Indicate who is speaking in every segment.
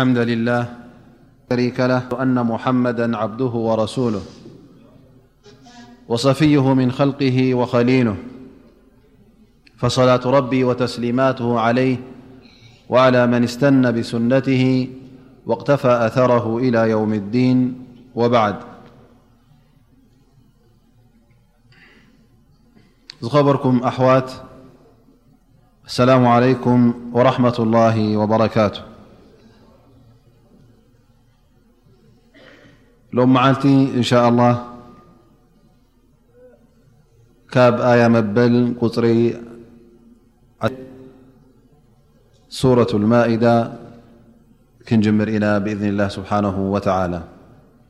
Speaker 1: الحمد للهشريك له أن محمدا عبده ورسوله وصفيه من خلقه وخليله فصلاة ربي وتسليماته عليه وعلى من استن بسنته واقتفى أثره إلى يوم الدين وبعد خبركم أحوات السلام عليكم ورحمة الله وبركاته لومعالتي إن شاء الله كاب آية مبل قطري سورة المائدة كنجمر إنا بإذن الله سبحانه وتعالى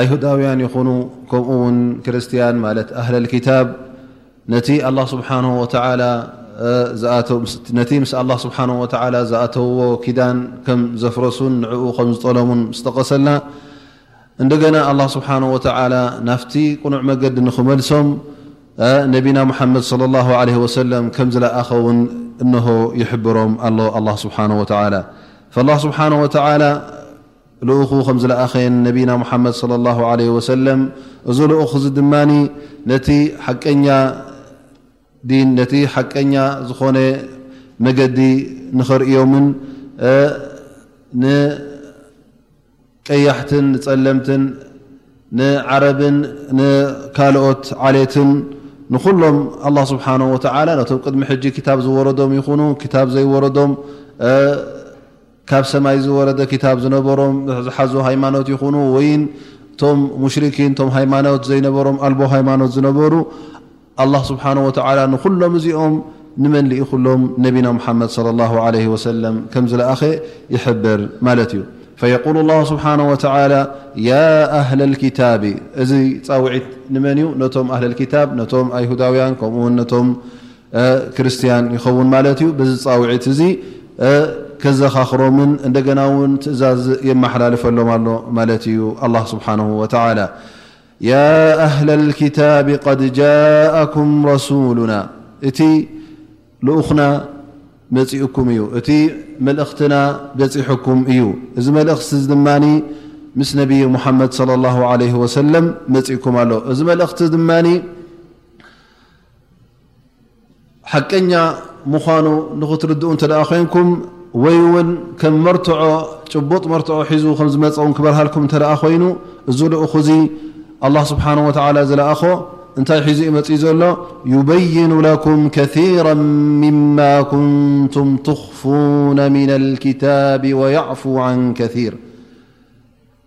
Speaker 1: ኣይሁዳውያን ይኹኑ ከምኡ ውን ክርስትያን ማለት ኣህለልክታብ ነቲ ኣላ ስብሓን ወተላ ነቲ ምስ ኣላ ስብሓን ወተዓላ ዝኣተውዎ ኪዳን ከም ዘፍረሱን ንዕኡ ከም ዝጠለሙን ዝጠቐሰልና እንደገና ኣላ ስብሓን ወተዓላ ናፍቲ ቅኑዕ መገዲ ንኽመልሶም ነቢና ሙሓመድ ለ ላ ለ ወሰለም ከም ዝለኣኸ ውን እንሆ ይሕብሮም ኣሎ ኣላ ስብሓን ወተላ ላ ስብሓን ወተላ ልኡኹ ከም ዝለኣኸን ነቢና ሙሓመድ ሰለላሁ ዓለይሂ ወሰለም እዚ ልኡኽ እዚ ድማ ነቲ ሓቀኛ ዲን ነቲ ሓቀኛ ዝኾነ መገዲ ንኸርእዮምን ንቀያሕትን ንፀለምትን ንዓረብን ንካልኦት ዓሌትን ንኹሎም ኣላህ ስብሓነሁ ወተዓላ ነቶም ቅድሚ ሕጂ ክታብ ዝወረዶም ይኹኑ ክታብ ዘይወረዶም ካብ ሰማይ ዝወረደ ክታብ ዝነበሮም ዝሓዙ ሃይማኖት ይኹኑ ወይን እቶም ሙሽርኪን እቶም ሃይማኖት ዘይነበሮም ኣልቦ ሃይማኖት ዝነበሩ ኣላ ስብሓን ወተዓላ ንኹሎም እዚኦም ንመን ልኢኹሎም ነቢና ሙሓመድ ለ ላ ለ ወሰለም ከም ዝለኣኸ ይሕብር ማለት እዩ ፈየቁል ላ ስብሓን ወተላ ያ ኣህለ ልክታብ እዚ ፃውዒት ንመን እዩ ነቶም ኣህለልክታብ ነቶም ኣይሁዳውያን ከምኡውን ነቶም ክርስትያን ይኸውን ማለት እዩ። በዚ ጻውዒት እዚ ከዘኻኽሮምን እንደገና ውን ትእዛዝ የመሓላልፈሎም ኣሎ ማለት እዩ። ኣላህ ስብሓነሁ ወተዓላ ያ ኣህለ ልክታብ ቀድ ጃእኩም ረሱሉና እቲ ልኡኽና መፂኡኩም እዩ እቲ መልእኽትና በፂሑኩም እዩ እዚ መልእኽቲ እዚ ድማ ምስ ነቢይ ሙሓመድ ለ ላ ለ ወሰለም መፂእኩም ኣሎ እዚ መልእኽቲ ድማ ሓቀኛ ምዃኑ ንክትርድኡ እንተ ኮንኩም ወይ እውን ከም መርትዖ ጭቡጥ መርትዖ ሒዙ ከም ዝመፀ ውን ክበርሃልኩም እተ ኮይኑ እዚ ልእኹ እዚ ኣላ ስብሓን ወተላ ዝለኣኾ እንታይ ሒዙ ዩ መፅኢ ዘሎ ዩበይኑ ለኩም ከራ ምማ ኩንቱም ትኽፉነ ምና ልክታብ ወያዕፉ ዓን ከር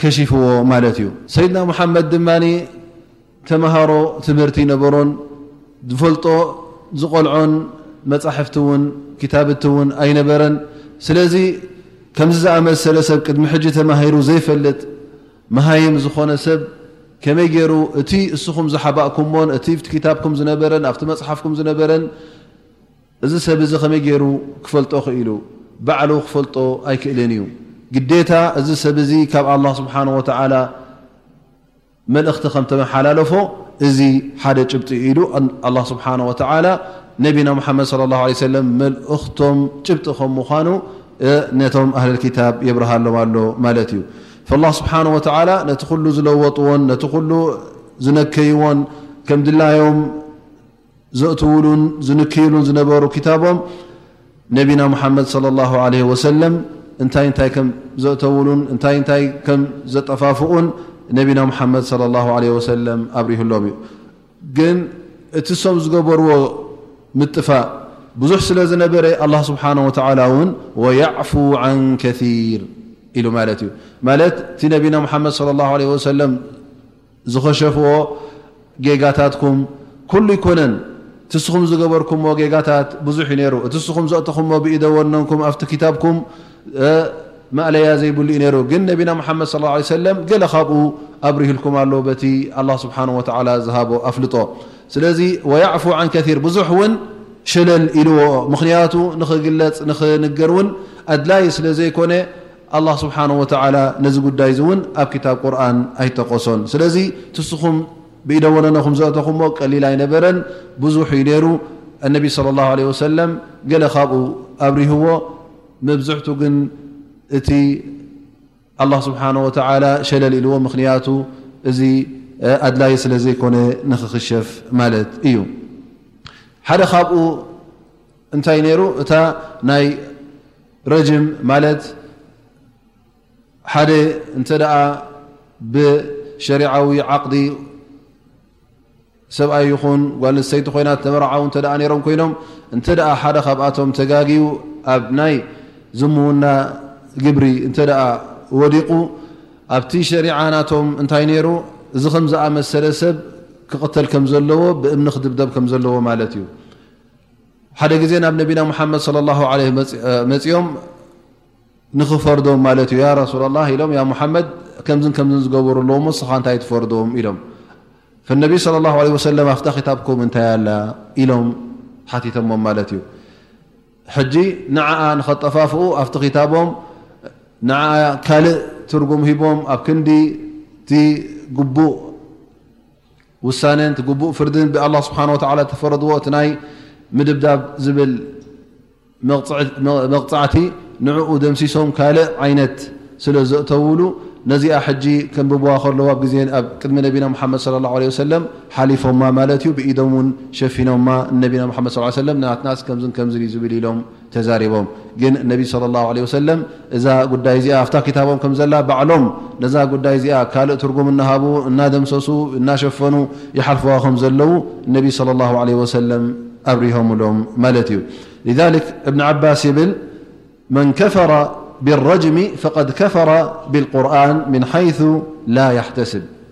Speaker 1: ከሺፍዎ ማለት እዩ ሰይድና ሙሓመድ ድማ ተምሃሮ ትምህርቲ ነበሮን ዝፈልጦ ዝቆልዖን መፃሕፍቲ እውን ክታብቲ እውን ኣይነበረን ስለዚ ከምዚ ዝኣመሰለ ሰብ ቅድሚ ሕጂ ተማሂሩ ዘይፈልጥ መሃይም ዝኾነ ሰብ ከመይ ገይሩ እቲ እስኹም ዝሓባእኩሞን እቲ ክታብኩም ዝነበረን ኣብቲ መፅሓፍኩም ዝነበረን እዚ ሰብ እዚ ከመይ ገይሩ ክፈልጦ ክኢሉ? ባዕሉ ክፈልጦ ኣይክእልን እዩ። ግዴታ እዚ ሰብ እዚ ካብ ኣላህ ስብሓነሁ ወተዓላ መልእኽቲ ከም ተመሓላለፎ እዚ ሓደ ጭብጢ እዩ ኢሉ። ኣላህ ስብሓነሁ ወተዓላ ነቢና ሙሓመድ ሰለላሁ ዓለይሂ ወሰለም መልእኽቶም ጭብጢ ከም ምዃኑ ነቶም ኣህለል ኪታብ የብርሃሎም ኣሎ ማለት እዩ። ፈላህ ስብሓነሁ ወተዓላ ነቲ ኹሉ ዝለወጥዎን ነቲ ኹሉ ዝነከይዎን ከም ድላዮም ዘእትውሉን ዝንክይሉን ዝነበሩ ክታቦም ነቢና ሙሓመድ صለ ላሁ ዓለ ወሰለም እንታይ እንታይ ከም ዘእተውሉን እንታይ እንታይ ከም ዘጠፋፍኡን ነቢና ሙሓመድ صለ ላሁ ዓለ ወሰለም ኣብሪህሎም እዩ ግን እቲ እሶም ዝገበርዎ ምጥፋእ ብዙሕ ስለ ዝነበረ ኣላ ስብሓን ወተላ እውን ወያዕፉ ዓን ከር ኢሉ ማለት እዩ ማለት እቲ ነቢና ሓመድ ለ ላ ለ ወሰለም ዝኸሸፍዎ ጌጋታትኩም ኩሉ ኣይኮነን እቲስኹም ዝገበርኩሞ ጌጋታት ብዙሕ እዩ ነይሩ እቲ ስኹም ዘእተኹሞ ብኢደ ወነንኩም ኣብቲ ክታብኩም ማእለያ ዘይብሉ እዩ ነይሩ ግን ነቢና መሓመድ صለ ه ሰለም ገለ ካብኡ ኣብርህልኩም ኣሎ በቲ ኣላ ስብሓን ወተላ ዝሃቦ ኣፍልጦ ስለዚ ወያዕፉ ዓን ከር ብዙሕ እውን ሸለል ኢልዎ ምኽንያቱ ንኽግለፅ ንኽንገር እውን ኣድላይ ስለ ዘይኮነ ኣላህ ስብሓነሁ ወተዓላ ነዚ ጉዳይ እዚ እውን ኣብ ክታብ ቁርኣን ኣይጠቐሶን። ስለዚ እቲ እስኹም ብኢደ ወነነኹም ዘእተኹሞ ቀሊል ኣይነበረን፣ ብዙሕ እዩ ነይሩ። ኣነቢ ሰለላሁ ዓለይሂ ወሰለም ገለ ካብኡ ኣብሪህዎ፣ መብዝሕቱ ግን እቲ ኣላህ ስብሓነሁ ወተዓላ ሸለል ኢልዎ፣ ምኽንያቱ እዚ ኣድላዪ ስለ ዘይኮነ ንኽኽሸፍ ማለት እዩ። ሓደ ካብኡ እንታይ ነይሩ እታ ናይ ረጅም ማለት ሓደ እንተ ብሸሪዓዊ ዓቕዲ ሰብኣይ ይኹን ጓል ንሰይቲ ኮይና ተመርዓው እተ ነሮም ኮይኖም እንተ ሓደ ካብኣቶም ተጋግዩ ኣብ ናይ ዝምውና ግብሪ እንተ ወዲቑ ኣብቲ ሸሪዓ ናቶም እንታይ ነይሩ እዚ ከም ዝኣመሰለ ሰብ ክቕተል ከም ዘለዎ ብእምኒ ክድብደብ ከም ዘለዎ ማለት እዩ ሓደ ግዜ ናብ ነቢና ሙሓመድ صለ ላه ለ መፅኦም ንኽፈርዶም ማለት እዩ ያ ረሱላ ላ ኢሎም ያ ሙሓመድ ከምዝን ከምዝን ዝገበሩ ኣለዎ ሞ ስኻ እንታይ ትፈርዶም ኢሎም ፈነቢ صለ ላه ለ ወሰለም ኣብታ ክታብኩም እንታይ ኣላ ኢሎም ሓቲቶሞም ማለት እዩ ሕጂ ንዓኣ ንኸጠፋፍኡ ኣብቲ ክታቦም ንዓ ካልእ ትርጉም ሂቦም ኣብ ክንዲ እቲ ግቡእ ውሳነን እቲ ግቡእ ፍርድን ብኣላ ስብሓን ወተዓላ ተፈረድዎ እቲ ናይ ምድብዳብ ዝብል መቕፃዕቲ ንዕኡ ደምሲሶም ካልእ ዓይነት ስለ ዘእተውሉ ነዚኣ ሕጂ ከንብብዋ ከለዎ ኣብ ግዜ ኣብ ቅድሚ ነቢና ሙሓመድ ስለ ላሁ ለ ወሰለም ሓሊፎማ ማለት እዩ ብኢዶም እውን ሸፊኖማ ንነቢና ሙሓመድ ስ ሰለም ናትናስ ከምዝን ከምዝን እዩ ዝብል ኢሎም ተዛሪቦም ግን ነቢ صለ ላሁ ዓለይሂ ወሰለም እዛ ጉዳይ እዚኣ ኣብታ ክታቦም ከም ዘላ ባዕሎም ነዛ ጉዳይ እዚኣ ካልእ ትርጉም እናሃቡ እናደምሰሱ እናሸፈኑ ይሓልፍዋ ከም ዘለዉ ነቢ صለ ላሁ ዓለይሂ ወሰለም ኣብሪሆምሎም ማለት እዩ ሊዛሊክ እብኒ ዓባስ ይብል መን ከፈረ ብረጅሚ ፈቀድ ከፈረ ብልቁርን ምን ሓይث ላ የሕተስብ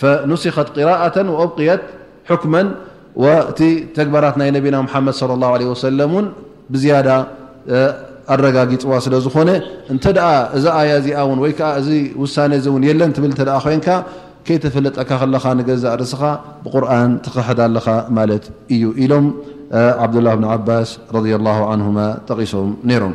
Speaker 1: ፈኑሲከት ቂራኣተን ወኡብቅየት ሑክመን ወእቲ ተግባራት ናይ ነቢና ሙሓመድ ለ ላ ለ ወሰለም እውን ብዝያዳ ኣረጋጊፅዋ ስለ ዝኾነ እንተ ደኣ እዚ ኣያ እዚኣ እውን ወይ ከዓ እዚ ውሳኔ እዚ እውን የለን ትብል እተ ደኣ ኮይንካ ከይተፈለጠካ ከለኻ ንገዛእ ርእስኻ ብቁርን ትኽሕድ ኣለኻ ማለት እዩ ኢሎም ዓብዱላه ብን ዓባስ ረض ላه ዓንሁማ ጠቒሶም ነይሮም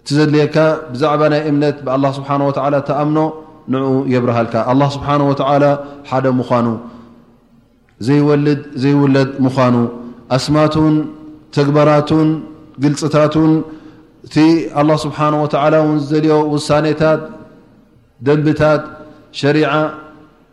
Speaker 1: እቲ ዘድልየካ ብዛዕባ ናይ እምነት ብኣላ ስብሓን ወተዓላ ተኣምኖ ንኡ የብርሃልካ ኣላ ስብሓን ወተዓላ ሓደ ምዃኑ ዘይወልድ ዘይውለድ ምዃኑ ኣስማቱን ተግባራቱን ግልፅታቱን እቲ ኣላ ስብሓን ወተዓላ እውን ዝደልዮ ውሳኔታት ደንብታት ሸሪዓ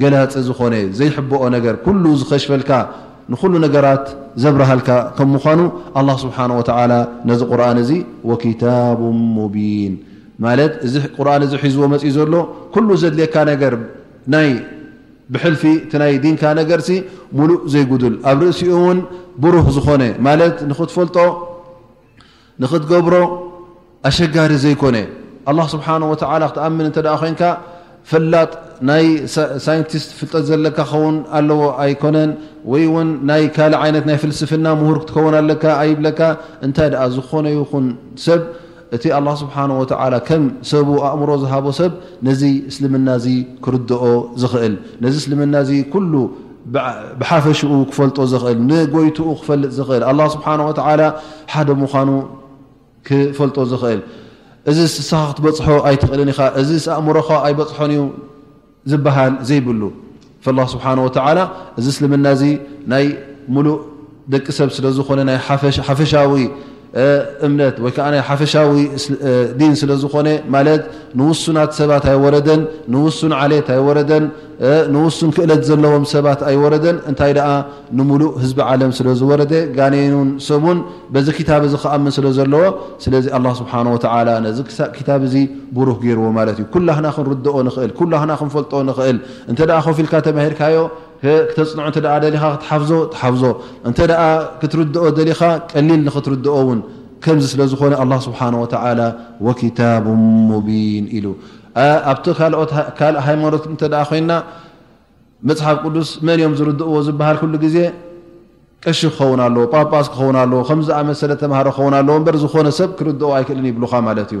Speaker 1: ገላጺ ዝኾነ ዘይሕበኦ ነገር ኩሉ ዝኸሽፈልካ ንኹሉ ነገራት ዘብርሃልካ ከም ምዃኑ ኣላህ ስብሓን ወተዓላ ነዚ ቁርን እዚ ወኪታቡ ሙቢን ማለት እዚ ቁርን እዚ ሒዝዎ መፅኡ ዘሎ ኩሉ ዘድልየካ ነገር ናይ ብሕልፊ እቲ ናይ ዲንካ ነገርሲ ሙሉእ ዘይጉዱል ኣብ ርእሲኡ እውን ብሩህ ዝኾነ ማለት ንኽትፈልጦ ንክትገብሮ ኣሸጋሪ ዘይኮነ ኣላ ስብሓን ወተላ ክትኣምን እንተ ኮይንካ ፈላጥ ናይ ሳይንቲስት ፍልጠት ዘለካ ክኸውን ኣለዎ ኣይኮነን ወይ ውን ናይ ካልእ ዓይነት ናይ ፍልስፍና ምሁር ክትከውን ኣለካ ኣይብለካ እንታይ ደኣ ዝኾነ ይኹን ሰብ እቲ ኣላ ስብሓን ወተላ ከም ሰቡ ኣእምሮ ዝሃቦ ሰብ ነዚ እስልምና እዚ ክርድኦ ዝኽእል ነዚ እስልምና እዚ ኩሉ ብሓፈሽኡ ክፈልጦ ዝኽእል ንጎይትኡ ክፈልጥ ዝኽእል ኣላ ስብሓን ወተዓላ ሓደ ምዃኑ ክፈልጦ ዝኽእል እዚ ንስኻ ክትበፅሖ ኣይትኽእልን ኢኻ እዚ ኣእምሮኻ ኣይበፅሖን እዩ ዝበሃል ዘይብሉ ላ ስብሓን ወተዓላ እዚ እስልምና እዚ ናይ ሙሉእ ደቂ ሰብ ስለ ዝኾነ ናይ ሓፈሻዊ እምነት ወይ ከዓ ናይ ሓፈሻዊ ዲን ስለ ዝኾነ ማለት ንውሱናት ሰባት ኣይወረደን ንውሱን ዓሌት ኣይወረደን ንውሱን ክእለት ዘለዎም ሰባት ኣይወረደን እንታይ ደኣ ንምሉእ ህዝቢ ዓለም ስለ ዝወረደ ጋኔኑን ሰሙን በዚ ክታብ እዚ ክኣምን ስለ ዘለዎ ስለዚ ኣላ ስብሓን ወተዓላ ነዚ ክታብ እዚ ብሩህ ገይርዎ ማለት እዩ ኩላህና ክንርድኦ ንኽእል ኩላህና ክንፈልጦ ንኽእል እንተ ደኣ ኮፊልካ ተማሂርካዮ ክተጽንዖ እንተ ደሊኻ ክትሓፍዞ ትሓፍዞ፣ እንተ ክትርድኦ ደሊኻ ቀሊል ንኽትርድኦ ውን ከምዚ ስለ ዝኾነ ኣላህ ስብሓነ ወተዓላ ወኪታቡ ሙቢን ኢሉ። ኣብቲ ካልእ ሃይማኖት እንተ ኮይንና መጽሓፍ ቅዱስ መን እዮም ዝርድእዎ ዝበሃል ኩሉ ግዜ ቀሺ ክኸውን ኣለዎ፣ ጳጳስ ክኸውን ኣለዎ፣ ከምዚ ዝኣመሰለ ተምሃሮ ክኸውን ኣለዎ እምበር ዝኾነ ሰብ ክርድኦ ኣይክእልን ይብሉኻ ማለት እዩ።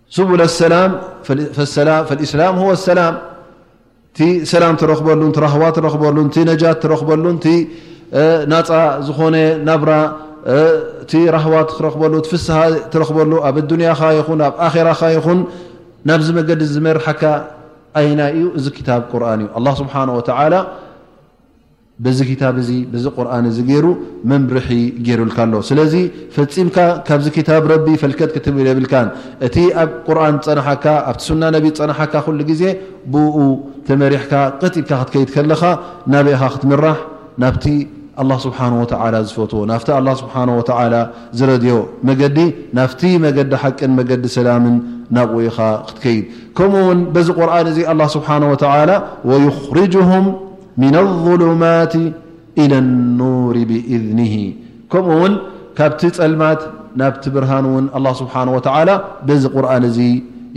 Speaker 1: ሱቡለ ሰላም ፈኣልእስላም ሁ ሰላም እቲ ሰላም ትረኽበሉ ቲ ራህዋ ትረኽበሉ ቲ ነጃት ትረኽበሉ ቲ ናፃ ዝኾነ ናብራ እቲ ራህዋ ትረኽበሉ ቲ ፍስሃ ትረኽበሉ ኣብ ኣዱንያኻ ይኹን ኣብ ኣኼራኻ ይኹን ናብዚ መገዲ ዝመርሓካ ኣይናይ እዩ እዚ ክታብ ቁርን እዩ ኣላ ስብሓን ወተዓላ በዚ ክታብ እዚ በዚ ቁርኣን እዚ ገይሩ መምርሒ ገይሩልካ ኣሎ ስለዚ ፈጺምካ ካብዚ ክታብ ረቢ ፈልከት ክትብል የብልካን እቲ ኣብ ቁርኣን ዝጸናሓካ ኣብቲ ሱና ነቢ ዝጸናሓካ ኩሉ ግዜ ብኡ ተመሪሕካ ቀጥ ኢልካ ክትከይድ ከለኻ ናበይ ኢኻ ክትምራሕ ናብቲ ኣላህ ስብሓን ወተዓላ ዝፈትዎ ናብቲ ኣላህ ስብሓን ወተዓላ ዝረድዮ መገዲ ናብቲ መገዲ ሓቅን መገዲ ሰላምን ናብኡ ኢኻ ክትከይድ ከምኡ እውን በዚ ቁርኣን እዚ ኣላህ ስብሓን ወተዓላ ወዩኽርጅሁም ሚን ኣልዙሉማት ኢላ ኣኑር ብኢዝኒሂ ከምኡ ውን ካብቲ ጸልማት ናብቲ ብርሃን እውን ኣላ ስብሓን ወተዓላ በዚ ቁርን እዚ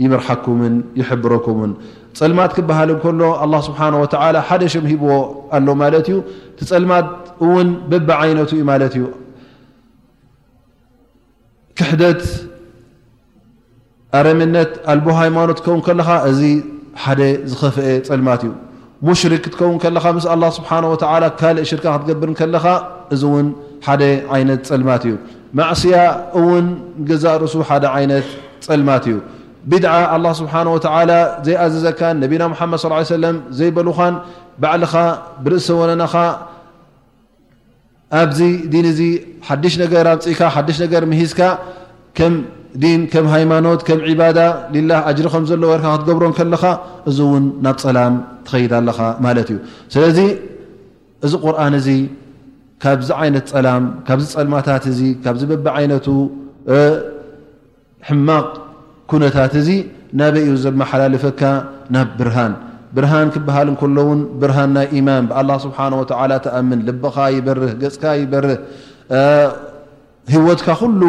Speaker 1: ይምርሓኩምን ይሕብረኩምን ጸልማት ክበሃል እንከሎ ኣላ ስብሓን ወተዓላ ሓደ ሽም ሂብዎ ኣሎ ማለት እዩ እቲ ጸልማት እውን በቢ ዓይነቱ እዩ ማለት እዩ ክሕደት ኣረምነት ኣልቦ ሃይማኖት ክትከውን ከለኻ እዚ ሓደ ዝኸፍአ ጸልማት እዩ። ሙሽሪክ ክትከውን ከለኻ ምስ ኣላ ስብሓን ወተዓላ ካልእ ሽርካ ክትገብር ከለኻ እዚ እውን ሓደ ዓይነት ጸልማት እዩ። ማዕስያ እውን ገዛእ ርእሱ ሓደ ዓይነት ጸልማት እዩ። ቢድዓ ኣላ ስብሓን ወተዓላ ዘይኣዘዘካን ነቢና ሙሓመድ ስ ሰለም ዘይበሉኻን ባዕልኻ ብርእሰ ወነናኻ ኣብዚ ዲን እዚ ሓድሽ ነገር ኣምፅእካ ሓድሽ ነገር ምሂዝካ ከም ዲን ከም ሃይማኖት ከም ዒባዳ ሊላህ ኣጅሪ ከም ዘለዎ ርካ ክትገብሮ ከለኻ እዚ እውን ናብ ፀላም ትኸይድ ኣለኻ ማለት እዩ ስለዚ እዚ ቁርን እዚ ካብዚ ዓይነት ፀላም ካብዚ ፀልማታት እዚ ካብዚ በቢ ዓይነቱ ሕማቕ ኩነታት እዚ ናበይ እዩ ዘመሓላልፈካ? ናብ ብርሃን። ብርሃን ክበሃል እንከሎ እውን ብርሃን ናይ ኢማን፣ ብኣላህ ስብሓነሁ ወተዓላ ትኣምን፣ ልብኻ ይበርህ፣ ገፅካ ይበርህ፣ ህይወትካ ኩሉ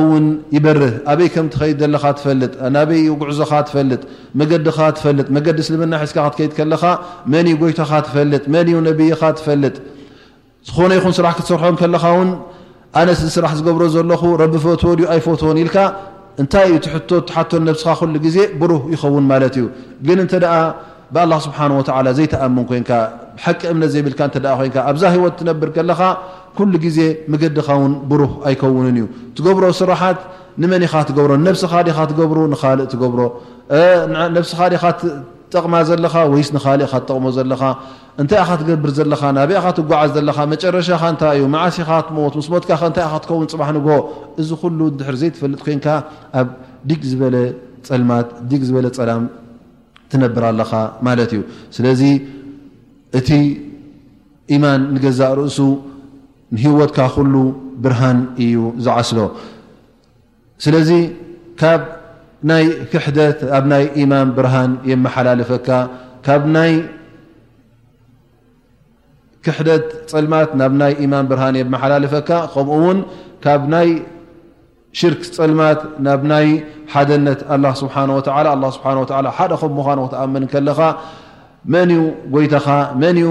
Speaker 1: እውን ይበርህ፣ ኣበይ ከም ትኸይድ ዘለኻ ትፈልጥ፣ ናበይ እዩ ጉዕዞኻ ትፈልጥ፣ መገድኻ ትፈልጥ፣ መገዲ እስልምና ሒዝካ ክትከይድ ከለኻ መን እዩ ጎይታኻ ትፈልጥ፣ መን እዩ ነብይኻ ትፈልጥ። ዝኾነ ይኹን ስራሕ ክትሰርሖ ከለኻ ውን ኣነስ እዚ ስራሕ ዝገብሮ ዘለኹ ረቢ ፈትዎ ድዩ ኣይፈትዎን ኢልካ እንታይ እዩ ትሕቶ ትሓቶን ነብስኻ ኩሉ ግዜ ብሩህ ይኸውን ማለት እዩ ግን እንተ ደኣ ብኣላ ስብሓን ወተዓላ ዘይተኣምን ኮንካ ብሓቂ እምነት ዘይብልካ እንተ ኮንካ ኣብዛ ህይወት ትነብር ከለኻ ኩሉ ግዜ መገድኻ ውን ብሩህ ኣይከውንን እዩ ትገብሮ ስራሓት ንመን ኢኻ ትገብሮ ነብስኻ ዲኻ ትገብሩ ንኻልእ ትገብሮ ነብስኻ ዲኻ ትጠቕማ ዘለኻ ወይስ ንኻልእ ኢኻ ትጠቕሞ ዘለኻ እንታይ ኢኻ ትገብር ዘለኻ? ናበይ ኢኻ ትጓዓዝ ዘለኻ? መጨረሻኻ እንታይ እዩ? መዓስ ኢኻ ክትሞት? ምስ ሞትካኸ እንታይ ኢኻ ክትከውን ጽባሕ ንግሆ? እዚ ኹሉ እንድሕር ዘይትፈልጥ ኮይንካ ኣብ ዲግ ዝበለ ጸልማት ዲግ ዝበለ ጸላም ትነብር ኣለኻ ማለት እዩ። ስለዚ እቲ ኢማን ንገዛእ ርእሱ ንህይወትካ ኹሉ ብርሃን እዩ ዝዓስሎ። ስለዚ ካብ ናይ ክሕደት ኣብ ናይ ኢማን ብርሃን የመሓላልፈካ ካብ ናይ ክሕደት ፀልማት ናብ ናይ ኢማን ብርሃን የመሓላልፈካ ከምኡ ውን ካብ ናይ ሽርክ ፀልማት ናብ ናይ ሓደነት ኣላ ስብሓን ወተላ ኣ ስብሓ ወ ሓደ ከም ምዃኑ ክትኣምን ከለኻ መን ዩ ጎይታኻ መን ዩ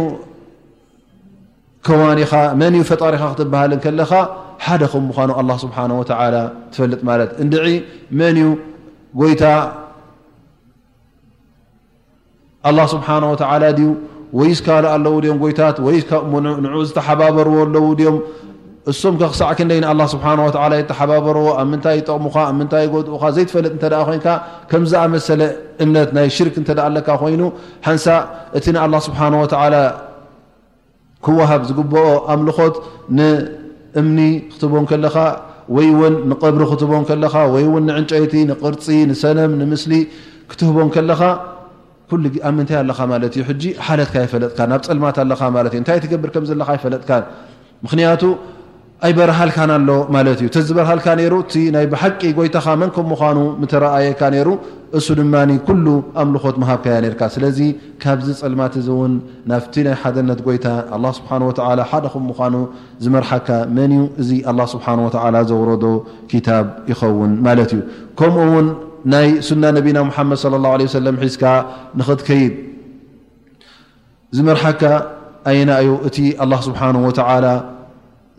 Speaker 1: ከዋኒኻ መን እዩ ፈጣሪኻ ክትበሃል እንከለኻ ሓደ ከም ምዃኑ ኣላ ስብሓን ወተላ ትፈልጥ ማለት እንድዒ መን እዩ ጎይታ ኣላ ስብሓን ወተላ ድዩ ወይስ ካልእ ኣለዉ ድዮም ጎይታት ወይ ንዑ ዝተሓባበርዎ ኣለዉ ድዮም እሱም ከ ክሳዕ ክንደይ ንኣላህ ስብሓነሁ ወተዓላ የተሓባበርዎ፣ ኣብ ምንታይ ይጠቕሙኻ፣ ኣብ ምንታይ ይጎድኡኻ ዘይትፈልጥ እንተድኣ ኮይንካ፣ ከምዚ ዝኣመሰለ እምነት ናይ ሽርክ እንተድኣ ኣለካ ኮይኑ፣ ሓንሳእ እቲ ንኣላህ ስብሓነሁ ወተዓላ ክወሃብ ዝግብኦ ኣምልኾት ንእምኒ ክትቦ እንከለኻ፣ ወይ ውን ንቐብሪ ክትቦ እንከለኻ፣ ወይ ውን ንዕንጨይቲ፣ ንቕርጺ፣ ንሰነም፣ ንምስሊ ክትህቦ እንከለኻ፣ ኩሉ ኣብ ምንታይ ኣለኻ ማለት እዩ ሕጂ ሓለትካ ኣይፈለጥካን ኣብ ጸልማት ኣለኻ ማለት እዩ እንታይ ትገብር ከም ዘለኻ ኣይፈለጥካን ምኽንያቱ ኣይበርሃልካን ኣሎ ማለት እዩ ተዝበርሃልካ ነይሩ እቲ ናይ ብሓቂ ጎይታኻ መን ከም ምዃኑ ምተረኣየካ ነይሩ እሱ ድማ ኩሉ ኣምልኾት ምሃብካያ ነርካ ስለዚ ካብዚ ጸልማት እዚ እውን ናብቲ ናይ ሓደነት ጎይታ ኣላ ስብሓን ወተላ ሓደ ከም ምዃኑ ዝመርሓካ መን እዩ እዚ ኣላህ ስብሓን ወተዓላ ዘውረዶ ክታብ ይኸውን ማለት እዩ ከምኡ እውን ናይ ሱና ነቢና ሙሓመድ ስለ ላሁ ለ ሰለም ሒዝካ ንኽትከይድ ዝመርሓካ ኣየና እዩ እቲ ኣላ ስብሓን ወተዓላ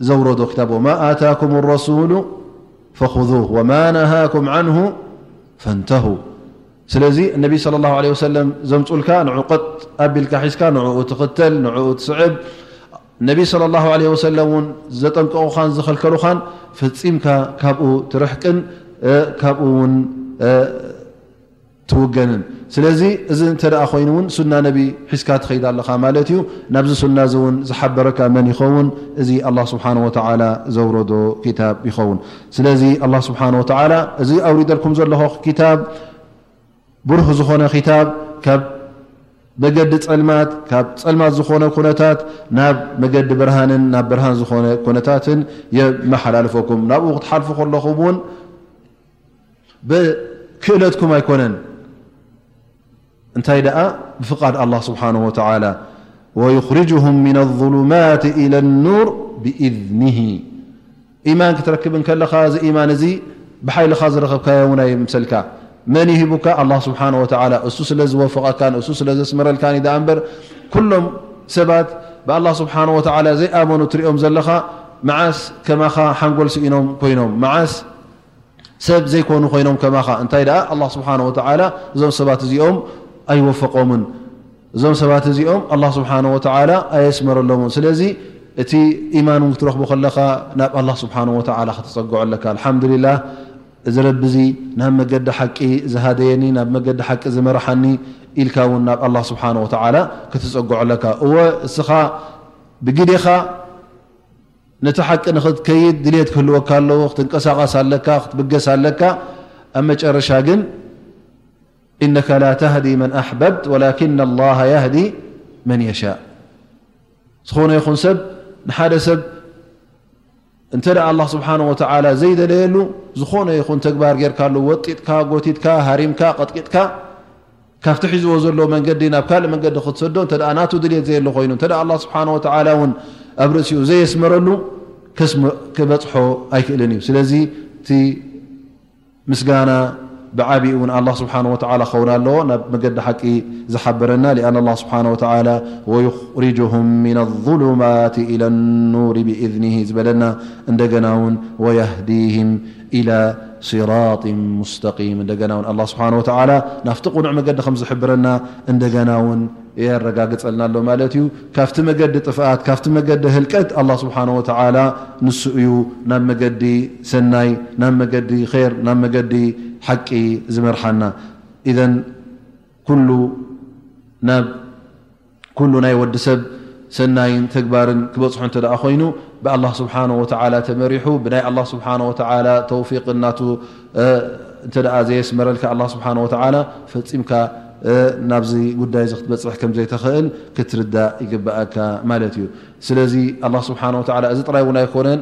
Speaker 1: ዘውረዶ ክታብ ወማ ኣታኩም ረሱሉ ፈክዙ ወማ ነሃኩም ዓንሁ ፈንተሁ ስለዚ እነቢ ስለ ላሁ ለ ወሰለም ዘምፁልካ ንዑ ቕጥ ኣቢልካ ሒዝካ ንዕኡ ትኽተል ንዕኡ ትስዕብ ነቢ ሰለላሁ ዓለይሂ ወሰለም እውን ዘጠንቀቑኻን ዝኸልከሉኻን ፈጺምካ ካብኡ ትርሕቅን ካብኡ እውን ትውገንን። ስለዚ እዚ እንተ ኮይኑ እውን ሱና ነቢ ሒዝካ ትኸይድ ኣለኻ ማለት እዩ። ናብዚ ሱና እዚ እውን ዝሓበረካ መን ይኸውን? እዚ ኣላህ ስብሓነሁ ወተዓላ ዘውረዶ ክታብ ይኸውን። ስለዚ ኣላህ ስብሓነሁ ወተዓላ እዚ ኣውሪደልኩም ዘለኹ ክታብ፣ ብሩህ ዝኾነ ክታብ ካብ መገዲ ጸልማት ካብ ጸልማት ዝኾነ ኩነታት ናብ መገዲ ብርሃንን ናብ ብርሃን ዝኾነ ኩነታትን የመሓላልፈኩም ናብኡ ክትሓልፉ ከለኹም እውን ብክእለትኩም ኣይኮነን እንታይ ደኣ ብፍቃድ ኣላ ስብሓን ወተላ ወይኽርጅሁም ምና ኣظሉማት ኢለ ኑር ብእዝኒ ኢማን ክትረክብ እንከለኻ እዚ ኢማን እዚ ብሓይልኻ ዝረኸብካዮ እውን ኣይምሰልካ መን ይሂቡካ ኣላ ስብሓን ወተላ እሱ ስለ ዝወፈቐካን እሱ ስለ ዘስመረልካን ዳኣ እምበር ኩሎም ሰባት ብኣላ ስብሓን ወተላ ዘይኣመኑ ትሪኦም ዘለኻ መዓስ ከማኻ ሓንጎል ስኢኖም ኮይኖም መዓስ ሰብ ዘይኮኑ ኮይኖም ከማኻ እንታይ ደኣ ኣላ ስብሓን ወተዓላ እዞም ሰባት እዚኦም ኣይወፈቆምን እዞም ሰባት እዚኦም ኣላ ስብሓን ወተዓላ ኣየስመረሎምን ስለዚ እቲ ኢማን እውን ክትረኽቡ ከለኻ ናብ ኣላ ስብሓን ወተዓላ ከተፀግዖ ኣለካ ኣልሓምዱሊላ እዚ ረቢ እዙ ናብ መገዲ ሓቂ ዝሃደየኒ ናብ መገዲ ሓቂ ዝመርሓኒ ኢልካ እውን ናብ ኣላ ስብሓን ወተዓላ ክትፀግዖ ኣለካ እወ እስኻ ብግዴኻ ነቲ ሓቂ ንኽትከይድ ድልየት ክህልወካ ኣለዎ፣ ክትንቀሳቐስ ኣለካ፣ ክትብገስ ኣለካ። ኣብ መጨረሻ ግን እነካ ላ ተህዲ መን ኣሕበብት ወላኪን ኣላሃ የህዲ መን የሻእ ዝኾነ ይኹን ሰብ ንሓደ ሰብ እንተ ኣላ ስብሓን ወተዓላ ዘይደለየሉ ዝኾነ ይኹን ተግባር ጌርካሉ ወጢጥካ፣ ጎቲትካ፣ ሃሪምካ፣ ቐጥቂጥካ ካብቲ ሒዝዎ ዘሎ መንገዲ ናብ ካልእ መንገዲ ክትሰዶ እንተ ናቱ ድልት ዘየሎ ኮይኑ እተ ኣላ ስብሓን ወተላ እውን ኣብ ርእሲኡ ዘየስመረሉ ክበፅሖ ኣይክእልን እዩ ስለዚ እቲ ምስጋና ብዓብኡ እውን ኣላ ስብሓን ወተላ ክኸውን ኣለዎ ናብ መገዲ ሓቂ ዝሓበረና ኣን ላ ስብሓን ወተላ ወዩኽሪጅሁም ምና ኣظሉማት ኢላ ኑር ብእዝኒ ዝበለና እንደገና እውን ወያህዲህም ኢላ ስራጢ ሙስተቂም እንደገና ውን ኣላ ስብሓን ወተዓላ ናፍቲ ቕኑዕ መገዲ ከም ዝሕብረና እንደገና ውን የረጋግፀልና ኣሎ ማለት እዩ ካብቲ መገዲ ጥፍኣት ካብቲ መገዲ ህልቀት ኣላ ስብሓን ወተዓላ ንሱ እዩ ናብ መገዲ ሰናይ ናብ መገዲ ር ናብ መገዲ ሓቂ ዝመርሓና ኢዘን ኩሉ ናብ ኩሉ ናይ ወዲሰብ ሰናይን ተግባርን ክበፅሖ እንተ ኮይኑ ብኣላህ ስብሓን ወተዓላ ተመሪሑ ብናይ ኣላ ስብሓን ወተዓላ ተውፊቅን ናቱ እንተ ዘየስመረልካ ኣላ ስብሓን ወተዓላ ፈፂምካ ናብዚ ጉዳይ እዚ ክትበፅሕ ከም ዘይተኽእል ክትርዳእ ይግበኣካ ማለት እዩ ስለዚ ኣላ ስብሓን ወተዓላ እዚ ጥራይ እውን ኣይኮነን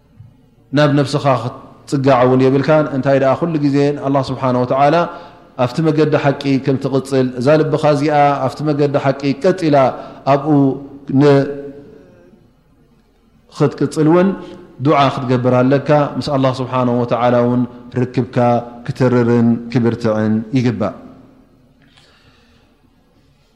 Speaker 1: ናብ ነብስኻ ክትጽጋዕ እውን የብልካን። እንታይ ደኣ ኩሉ ግዜ ንኣላህ ስብሓነሁ ወተዓላ ኣብቲ መገዲ ሓቂ ከም ትቕጽል፣ እዛ ልብኻ እዚኣ ኣብቲ መገዲ ሓቂ ቀጥ ኢላ ኣብኡ ን ክትቅጽል እውን ዱዓ ክትገብር ኣለካ። ምስ ኣላህ ስብሓነሁ ወተዓላ እውን ርክብካ ክትርርን ክብርትዕን ይግባእ።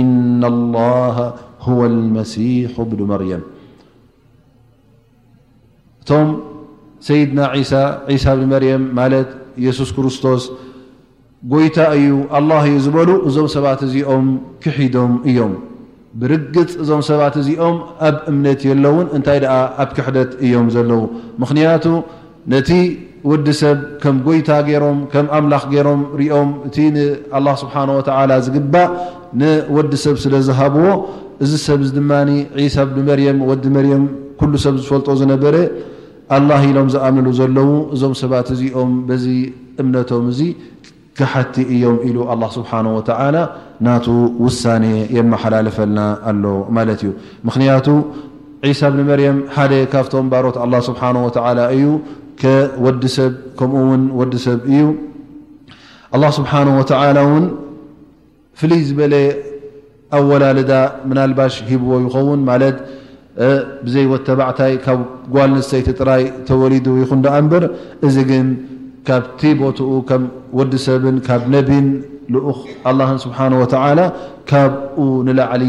Speaker 1: ኢነላሃ ሁወል መሲሑ ብኑ መርየም እቶም ሰይድና ዒሳ ዒሳ ብኒ መርየም ማለት የሱስ ክርስቶስ ጎይታ እዩ ኣላህ እዩ ዝበሉ እዞም ሰባት እዚኦም ክሒዶም እዮም ብርግፅ እዞም ሰባት እዚኦም ኣብ እምነት የለውን እንታይ ደኣ ኣብ ክሕደት እዮም ዘለዉ ምኽንያቱ ነቲ ወዲ ሰብ ከም ጎይታ ገይሮም ከም ኣምላኽ ገይሮም ሪኦም እቲ ንኣላህ ስብሓን ወተዓላ ዝግባእ ንወዲ ሰብ ስለ ዝሃብዎ እዚ ሰብ ድማ ዒሳ ብኒ መርየም ወዲ መርየም ኩሉ ሰብ ዝፈልጦ ዝነበረ ኣላህ ኢሎም ዝኣምንሉ ዘለዉ እዞም ሰባት እዚኦም በዚ እምነቶም እዚ ከሓድቲ እዮም ኢሉ ኣላህ ስብሓነሁ ወተዓላ ናቱ ውሳኔ የመሓላልፈልና ኣሎ ማለት እዩ። ምኽንያቱ ዒሳ ብኒ መርየም ሓደ ካብቶም ባሮት ኣላህ ስብሓነሁ ወተዓላ እዩ፣ ከወዲ ሰብ ከምኡ እውን ወዲ ሰብ እዩ። ኣላህ ስብሓነሁ ወተዓላ እውን። ፍልይ ዝበለ ኣወላልዳ ምናልባሽ ሂብዎ ይኸውን ማለት ብዘይ ወድተባዕታይ ካብ ጓል ንስተይቲ ጥራይ ተወሊዱ ይኹን ደኣ እምበር እዚ ግን ካብቲ ቦትኡ ከም ወዲ ሰብን ካብ ነቢን ልኡኽ ኣላህን ስብሓነሁ ወተዓላ ካብኡ ንላዕሊ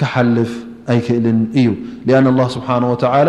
Speaker 1: ክሓልፍ ኣይክእልን እዩ። ሊኣን ኣላህ ስብሓነሁ ወተዓላ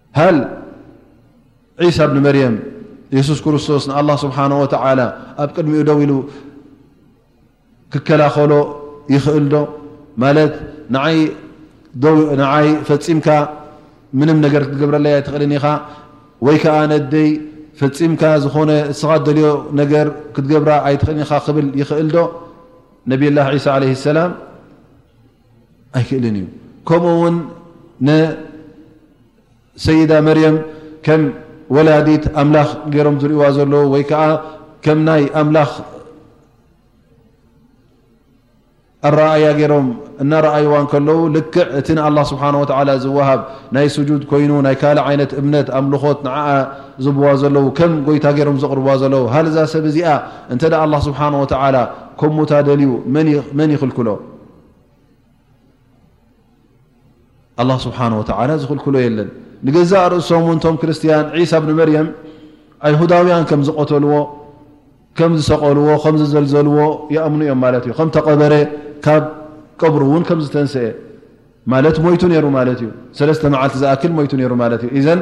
Speaker 1: ሃል ዒሳ ብኒ መርየም የሱስ ክርስቶስ ንኣላ ስብሓን ወተዓላ ኣብ ቅድሚኡ ደው ኢሉ ክከላኸሎ ይኽእል ዶ ማለት ንዓይ ፈፂምካ ምንም ነገር ክትገብረለይ ኣይትኽእልን ኢኻ ወይ ከዓ ነደይ ፈፂምካ ዝኾነ እስኻ ደልዮ ነገር ክትገብራ ኣይትኽእልን ኢኻ ክብል ይኽእል ዶ ነብላ ዒሳ ዓለ ሰላም ኣይክእልን እዩ ከምኡ ውን ንሰይዳ መርየም ከም ወላዲት ኣምላኽ ገይሮም ዝርእዋ ዘለዉ ወይ ከዓ ከም ናይ ኣምላኽ ኣረኣያ ገይሮም እናረኣይዋ ከለዉ ልክዕ እቲ ንኣላ ስብሓን ወተላ ዝወሃብ ናይ ስጁድ ኮይኑ ናይ ካልእ ዓይነት እምነት ኣምልኾት ንዓ ዝብዋ ዘለዉ ከም ጎይታ ገይሮም ዘቕርብዋ ዘለዉ ሃልዛ ሰብ እዚኣ እንተ ኣላ ስብሓን ወተዓላ ከምታ ደልዩ መን ይኽልክሎ ኣላ ስብሓን ወተዓላ ዝኽልክሎ የለን ንገዛእ ርእሶም ውን ቶም ክርስትያን ዒሳ ብኒ መርየም ኣይሁዳውያን ከም ዝቐተልዎ ከም ዝሰቐልዎ ከም ዝዘልዘልዎ ይኣምኑ እዮም ማለት እዩ ከም ተቐበረ ካብ ቀብሩ እውን ከም ዝተንስአ ማለት ሞይቱ ነይሩ ማለት እዩ ሰለስተ መዓልቲ ዝኣክል ሞይቱ ነይሩ ማለት እዩ ዘን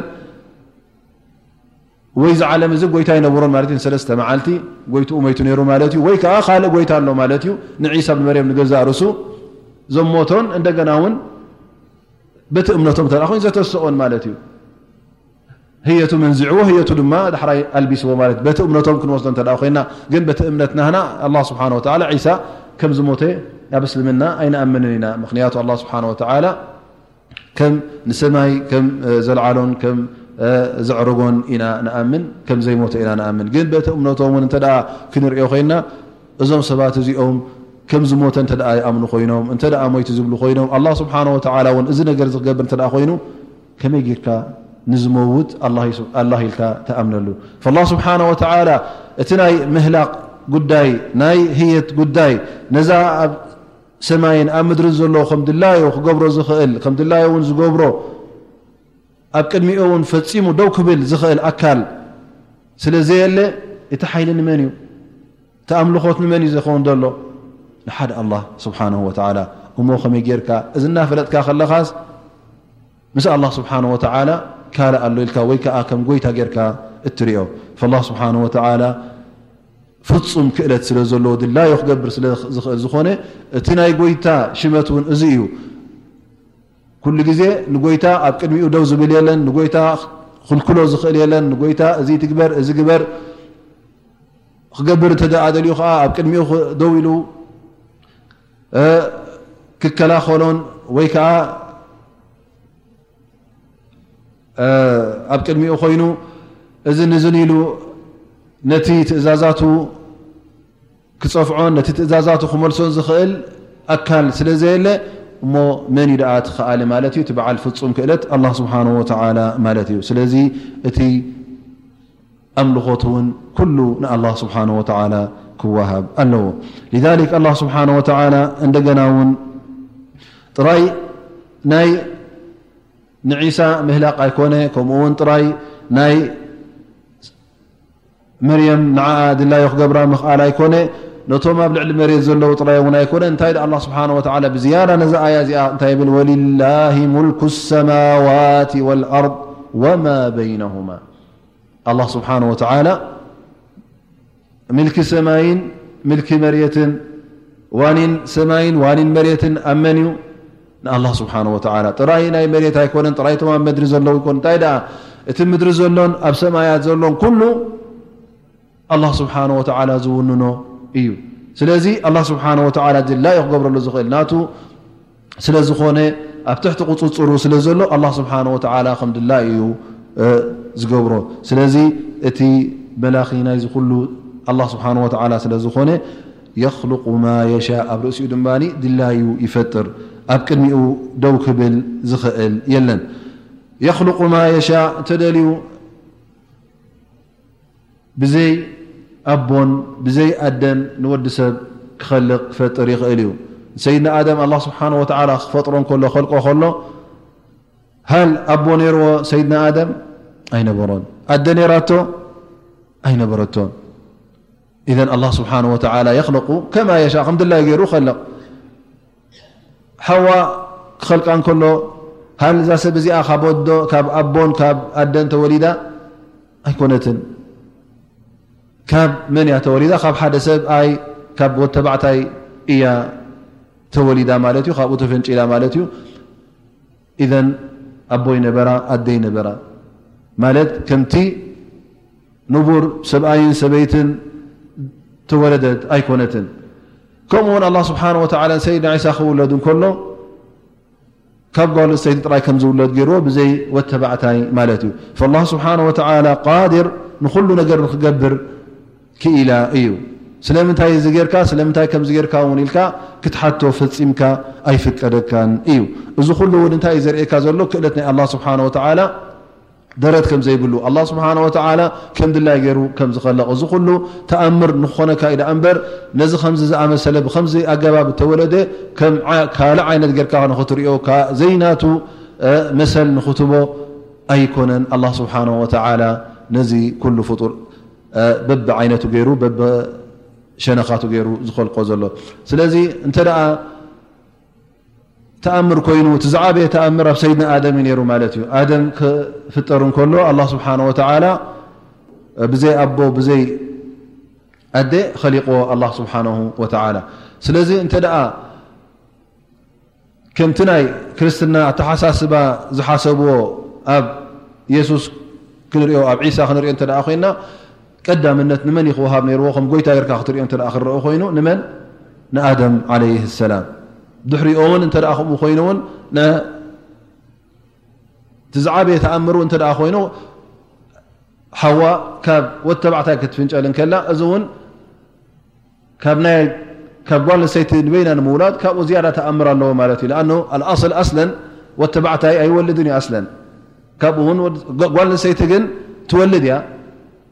Speaker 1: ወይ እዚ ዓለም እዚ ጎይታ ኣይነበሮን ማለት እዩ፣ ንሰለስተ መዓልቲ ጎይትኡ መይቱ ነይሩ ማለት እዩ፣ ወይ ከኣ ካልእ ጎይታ ኣሎ ማለት እዩ፣ ንዒሳ ብን መርየም ንገዛእ ርእሱ ዘሞቶን እንደገና እውን በቲ እምነቶም ተኣ ኮይኑ ዘተሰኦን ማለት እዩ። ህየቱ መንዚዕዎ ህየቱ ድማ ዳሕራይ ኣልቢስዎ ማለት በቲ እምነቶም ክንወስዶ እተ ኮይና ግን በቲ እምነት ናህና ኣላ ስብሓን ወተላ ዒሳ ከም ዝሞተ ናብ እስልምና ኣይንኣምንን ኢና ምክንያቱ ኣላ ስብሓን ወተላ ከም ንሰማይ ከም ዘልዓሎን ከም ዘዕረጎን ኢና ንኣምን ከም ዘይሞተ ኢና ንኣምን ግን በቲ እምነቶም እውን እንተ ክንሪኦ ኮይና እዞም ሰባት እዚኦም ከም ዝሞተ እንተ ይኣምኑ ኮይኖም እንተ ሞይቲ ዝብሉ ኮይኖም ኣላ ስብሓን ወተላ እውን እዚ ነገር ዝክገብር እተ ኮይኑ ከመይ ጌርካ ንዝመውት ኣላ ኢልካ ተኣምነሉ ላ ስብሓን ወተላ እቲ ናይ ምህላቅ ጉዳይ ናይ ህየት ጉዳይ ነዛ ኣብ ሰማይን ኣብ ምድርን ዘሎ ከም ድላዩ ክገብሮ ዝኽእል ከም ድላዩ እውን ዝገብሮ ኣብ ቅድሚኡ እውን ፈፂሙ ደው ክብል ዝኽእል ኣካል ስለ ዘየለ እቲ ሓይሊ ንመን እዩ እቲ ኣምልኾት ንመን እዩ ዘኸውን ዘሎ ንሓደ ኣላ ስብሓን ወተላ እሞ ከመይ ጌርካ እዚ እናፈለጥካ ከለኻስ ምስ ኣላህ ስብሓነሁ ወተዓላ ካልእ ኣሎ ኢልካ ወይ ከኣ ከም ጎይታ ጌርካ እትሪኦ ፈላህ ስብሓነሁ ወተዓላ ፍጹም ክእለት ስለ ዘለዎ ድላዩ ክገብር ስለ ዝኽእል ዝኾነ እቲ ናይ ጎይታ ሽመት እውን እዚ እዩ ኩሉ ግዜ ንጎይታ ኣብ ቅድሚኡ ደው ዝብል የለን ንጎይታ ክልክሎ ዝኽእል የለን ንጎይታ እዚ ትግበር እዚ ግበር ክገብር እንተ ደኣ ደልዩ ከዓ ኣብ ቅድሚኡ ደው ኢሉ ክከላኸሎን ወይ ከዓ ኣብ ቅድሚኡ ኮይኑ እዚ ንዝን ኢሉ ነቲ ትእዛዛቱ ክፀፍዖን ነቲ ትእዛዛቱ ክመልሶን ዝኽእል ኣካል ስለ ዘየለ እሞ መን ዩ ድኣ ትኸኣሊ ማለት እዩ እቲ በዓል ፍፁም ክእለት ኣላ ስብሓን ወተላ ማለት እዩ ስለዚ እቲ ኣምልኾት እውን ኩሉ ንኣላህ ስብሓነሁ ወተዓላ ክወሃብ ኣለዎ። ሊዛሊክ ኣላህ ስብሓነሁ ወተዓላ እንደገና እውን ጥራይ ናይ ንዒሳ ምህላቕ ኣይኮነ ከምኡ እውን ጥራይ ናይ መርየም ንዓኣ ድላዮ ክገብራ ምኽኣል ኣይኮነ ነቶም ኣብ ልዕሊ መሬት ዘለዉ ጥራይ እውን ኣይኮነ እንታይ ድ ኣላ ስብሓን ወተላ ብዝያዳ ነዛ ኣያ እዚኣ እንታይ ብል ወልላሂ ሙልኩ ሰማዋት ወልኣርድ ወማ በይነሁማ ኣላ ስብሓን ወተዓላ ምልኪ ሰማይን ምልኪ መሬትን ዋኒን ሰማይን ዋኒን መሬትን ኣብ መን እዩ ንኣላ ስብሓን ወተዓላ ጥራይ ናይ መሬት ኣይኮነን ጥራይ ቶም ኣብ መድሪ ዘለዉ ይኮኑ እንታይ ደኣ እቲ ምድሪ ዘሎን ኣብ ሰማያት ዘሎን ኩሉ ኣላህ ስብሓን ወተዓላ ዝውንኖ እዩ። ስለዚ ኣላህ ስብሓን ወተዓላ ድላዩ ክገብረሉ ዝኽእል ናቱ ስለ ዝኾነ ኣብ ትሕቲ ቁፅፅሩ ስለ ዘሎ ኣላህ ስብሓን ወተዓላ ከም ድላዩ እዩ ዝገብሮ። ስለዚ እቲ መላኺ ናይዚ ኩሉ ኣላህ ስብሓን ወተዓላ ስለ ዝኾነ የኽልቁ ማ የሻእ ኣብ ርእሲኡ ድማ ድላዩ ይፈጥር ኣብ ቅድሚኡ ደው ክብል ዝኽእል የለን። የኽልቁ ማ የሻእ እንተደልዩ ብዘይ ኣቦን ብዘይ ኣደን ንወዲ ሰብ ክኸልቕ ክፈጥር ይኽእል እዩ። ንሰይድና ኣደም ኣላ ስብሓን ወተዓላ ክፈጥሮ እንከሎ ከልቆ ከሎ ሃል ኣቦ ነይርዎ ሰይድና ኣደም ኣይነበሮን፣ ኣደ ነይራቶ ኣይነበረቶን። ኢዘን ኣላ ስብሓን ወተዓላ የኽልቑ ከማ የሻእ ከም ድላዩ ገይሩ ኸልቕ ሓዋ ክኸልቃ እንከሎ ሃል እዛ ሰብ እዚኣ ካብ ወዶ ካብ ኣቦን ካብ ኣደን ተወሊዳ ኣይኮነትን ካብ መን እያ ተወሊዳ ካብ ሓደ ሰብ ኣይ ካብ ወ ተባዕታይ እያ ተወሊዳ ማለት እዩ ካብኡ ተፈንጪላ ማለት እዩ ኢዘን ኣቦይ ነበራ ኣደይ ነበራ ማለት ከምቲ ንቡር ሰብኣይን ሰበይትን ተወለደት ኣይኮነትን ከምኡ ውን ኣላ ስብሓን ወተላ ሰይድና ዒሳ ክውለድ እንከሎ ካብ ጓል ንስተይቲ ጥራይ ከም ዝውለድ ገይርዎ ብዘይ ወተባዕታይ ማለት እዩ ላ ስብሓን ወተላ ቃድር ንኩሉ ነገር ንክገብር ክኢላ እዩ። ስለምንታይ እዚ ጌርካ ስለምንታይ ከምዚ ጌርካ እውን ኢልካ ክትሓቶ ፈጺምካ ኣይፍቀደካን እዩ። እዚ ኩሉ እውን እንታይ እዩ ዘርእየካ ዘሎ ክእለት ናይ ኣላህ ስብሓነ ወተዓላ ደረት ከም ዘይብሉ ኣላህ ስብሓነ ወተዓላ ከም ድላይ ገይሩ ከም ዝኸለቕ እዚ ኩሉ ተኣምር ንክኾነካ እዩ ደኣ እምበር ነዚ ከምዚ ዝኣመሰለ ብከምዚ ኣገባብ እተወለደ ከም ካልእ ዓይነት ጌርካ ንክትሪኦ ዘይናቱ መሰል ንክትቦ ኣይኮነን። ኣላህ ስብሓነ ወተዓላ ነዚ ኩሉ ፍጡር በቢ ዓይነቱ ገይሩ በቢሸነኻቱ ገይሩ ዝኸልቆ ዘሎ ስለዚ እንተ ተኣምር ኮይኑ እቲ ዝዓበየ ተኣምር ኣብ ሰይድና ኣደም እዩ ነይሩ ማለት እዩ ኣደም ክፍጠር እንከሎ ኣላ ስብሓን ወተዓላ ብዘይ ኣቦ ብዘይ ኣደ ኸሊቕዎ ኣላ ስብሓን ወተዓላ ስለዚ እንተ ከምቲ ናይ ክርስትና ኣተሓሳስባ ዝሓሰብዎ ኣብ የሱስ ክንሪኦ ኣብ ዒሳ ክንሪኦ እንተ ደኣ ኮይንና ቀዳምነት ንመን እዩ ክወሃብ ነይርዎ ከም ጎይታ ጌርካ ክትሪኦ እንተ ደኣ ክረኦ ኮይኑ ንመን ንኣደም ዓለይህ ሰላም ድሕሪኦ እውን እንተ ደኣ ከምኡ ኮይኑ እውን እቲ ዝዓበየ ተኣምር እውን እንተ ደኣ ኮይኑ ሓዋ ካብ ወተባዕታይ ክትፍንጨል እንከላ እዚ እውን ካብ ናይ ካብ ጓል ኣንስተይቲ ንበይና ንምውላድ ካብኡ ዝያዳ ተኣምር ኣለዎ ማለት እዩ ኣን ኣልኣስል ኣስለን ወተባዕታይ ኣይወልድን እዩ ኣስለን ካብኡ ውን ጓል ኣንስተይቲ ግን ትወልድ እያ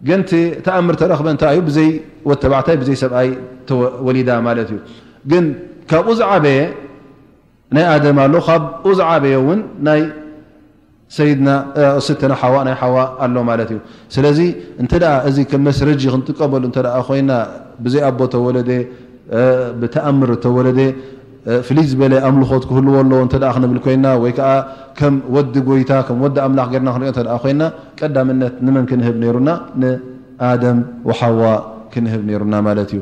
Speaker 1: ግን ቲ ተኣምር ተረክበ እንታይ እዩ ብዘይ ወተባዕታይ ብዘይ ሰብኣይ ተወሊዳ ማለት እዩ ግን ካብኡ ዝዓበየ ናይ ኣደም ኣሎ ካብኡ ዝዓበዮ ውን ናይ ሰይድናስትና ሓዋ ናይ ሓዋ ኣሎ ማለት እዩ ስለዚ እንተ እዚ ከም መስረጂ ክንጥቀመሉ እተ ኮይና ብዘይ ኣቦ ተወለደ ብተኣምር እተወለደ ፍልይ ዝበለ ኣምልኾት ክህልዎ ኣለዎ እተ ክንብል ኮይና ወይ ከዓ ከም ወዲ ጎይታ ከም ወዲ ኣምላኽ ገርና ክንሪኦ እተ ኮይና ቀዳምነት ንመን ክንህብ ነይሩና ንኣደም ወሓዋ ክንህብ ነይሩና ማለት እዩ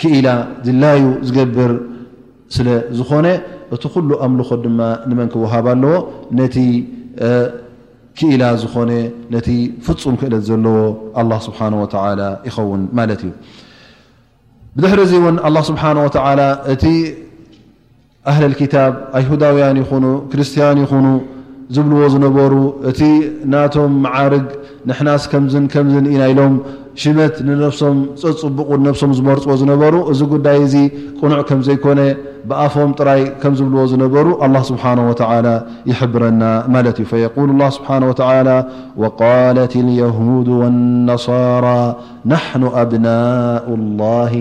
Speaker 1: ክኢላ ድላዩ ዝገብር ስለ ዝኾነ እቲ ኩሉ ኣምልኾ ድማ ንመን ክወሃብ ኣለዎ ነቲ ክኢላ ዝኾነ ነቲ ፍጹም ክእለት ዘለዎ ኣላ ስብሓን ወተላ ይኸውን ማለት እዩ ብድሕሪ እዚ እውን ኣላ ስብሓን ወተላ እቲ ኣህለል ኪታብ ኣይሁዳውያን ይኹኑ ክርስትያን ይኹኑ ዝብልዎ ዝነበሩ እቲ ናቶም መዓርግ ንሕናስ ከምዝን ከምዝን ኢና ኢሎም ሽመት ንነብሶም ዘጽብቑ ንነብሶም ዝመርጽዎ ዝነበሩ እዚ ጉዳይ እዚ ቅኑዕ ከም ዘይኮነ ብኣፎም ጥራይ ከም ዝብልዎ ዝነበሩ ኣላህ ስብሓነሁ ወተዓላ ይሕብረና ማለት እዩ ፈየቁሉ ላህ ስብሓነሁ ወተዓላ ወቃለት ልየሁዱ ወነሳራ ናሕኑ ኣብናኡ ላሂ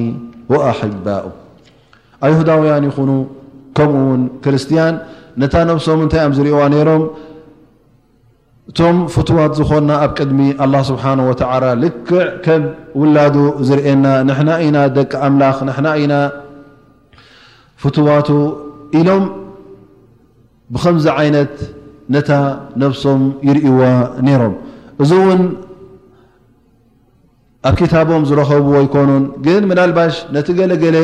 Speaker 1: ወኣሕባኡ ኣይሁዳውያን ይኹኑ ከምኡ ውን ክርስትያን ነታ ነብሶም እንታይ እዮም ዝርእዋ ነይሮም እቶም ፍትዋት ዝኾና ኣብ ቅድሚ ኣላ ስብሓን ወተዓላ ልክዕ ከም ውላዱ ዝርእና ንሕና ኢና ደቂ ኣምላኽ ንሕና ኢና ፍትዋቱ ኢሎም ብኸምዚ ዓይነት ነታ ነብሶም ይርእዋ ነይሮም እዚ እውን ኣብ ክታቦም ዝረኸብዎ ኣይኮኑን ግን ምናልባሽ ነቲ ገለ ገለ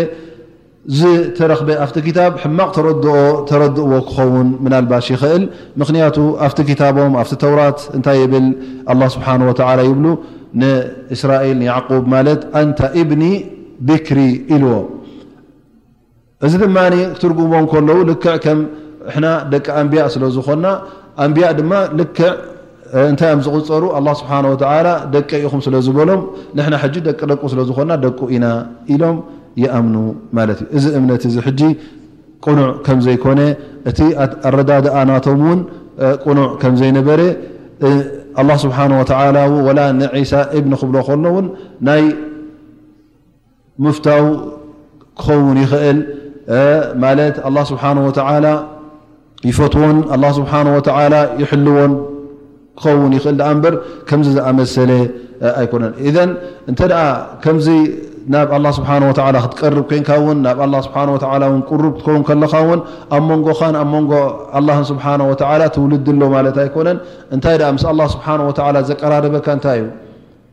Speaker 1: ዝተረኽበ ኣብቲ ክታብ ሕማቕ ተረድኦ ተረድእዎ ክኸውን ምናልባሽ ይኽእል ምኽንያቱ ኣብቲ ክታቦም ኣብቲ ተውራት እንታይ ይብል ኣላ ስብሓን ወተዓላ ይብሉ ንእስራኤል ንያዕቁብ ማለት ኣንታ ኢብኒ ብክሪ ኢልዎ እዚ ድማ ክትርጉሞም ከለዉ ልክዕ ከም ሕና ደቂ ኣንብያእ ስለ ዝኾንና ኣንብያእ ድማ ልክዕ እንታይ እዮም ዝቕፀሩ ኣላ ስብሓን ወተዓላ ደቂ ኢኹም ስለ ዝበሎም ንሕና ሕጂ ደቂ ደቁ ስለ ዝኾንና ደቁ ኢና ኢሎም ይኣምኑ ማለት እዩ እዚ እምነት እዚ ሕጂ ቅኑዕ ከም ዘይኮነ እቲ ኣረዳድኣ ናቶም እውን ቅኑዕ ከም ዘይነበረ ኣላ ስብሓን ወተዓላ ወላ ንዒሳ እብኒ ክብሎ ከሎውን ናይ ምፍታው ክኸውን ይኽእል ማለት ኣላ ስብሓን ወተዓላ ይፈትዎን ኣላ ስብሓን ወተዓላ ይሕልዎን ክኸውን ይኽእል ድኣ እምበር ከምዚ ዝኣመሰለ ኣይኮነን እዘን እንተ ደኣ ከምዚ ናብ ኣላ ስብሓን ወተዓላ ክትቀርብ ኮንካ እውን ናብ ኣላ ስብሓን ወተዓላ እውን ቅሩብ ክትከውን ከለኻ እውን ኣብ መንጎኻን ኣብ መንጎ ኣላህን ስብሓን ወተዓላ ትውልዲ ኣሎ ማለት ኣይኮነን እንታይ ደኣ ምስ ኣላ ስብሓን ወተዓላ ዘቀራርበካ እንታይ እዩ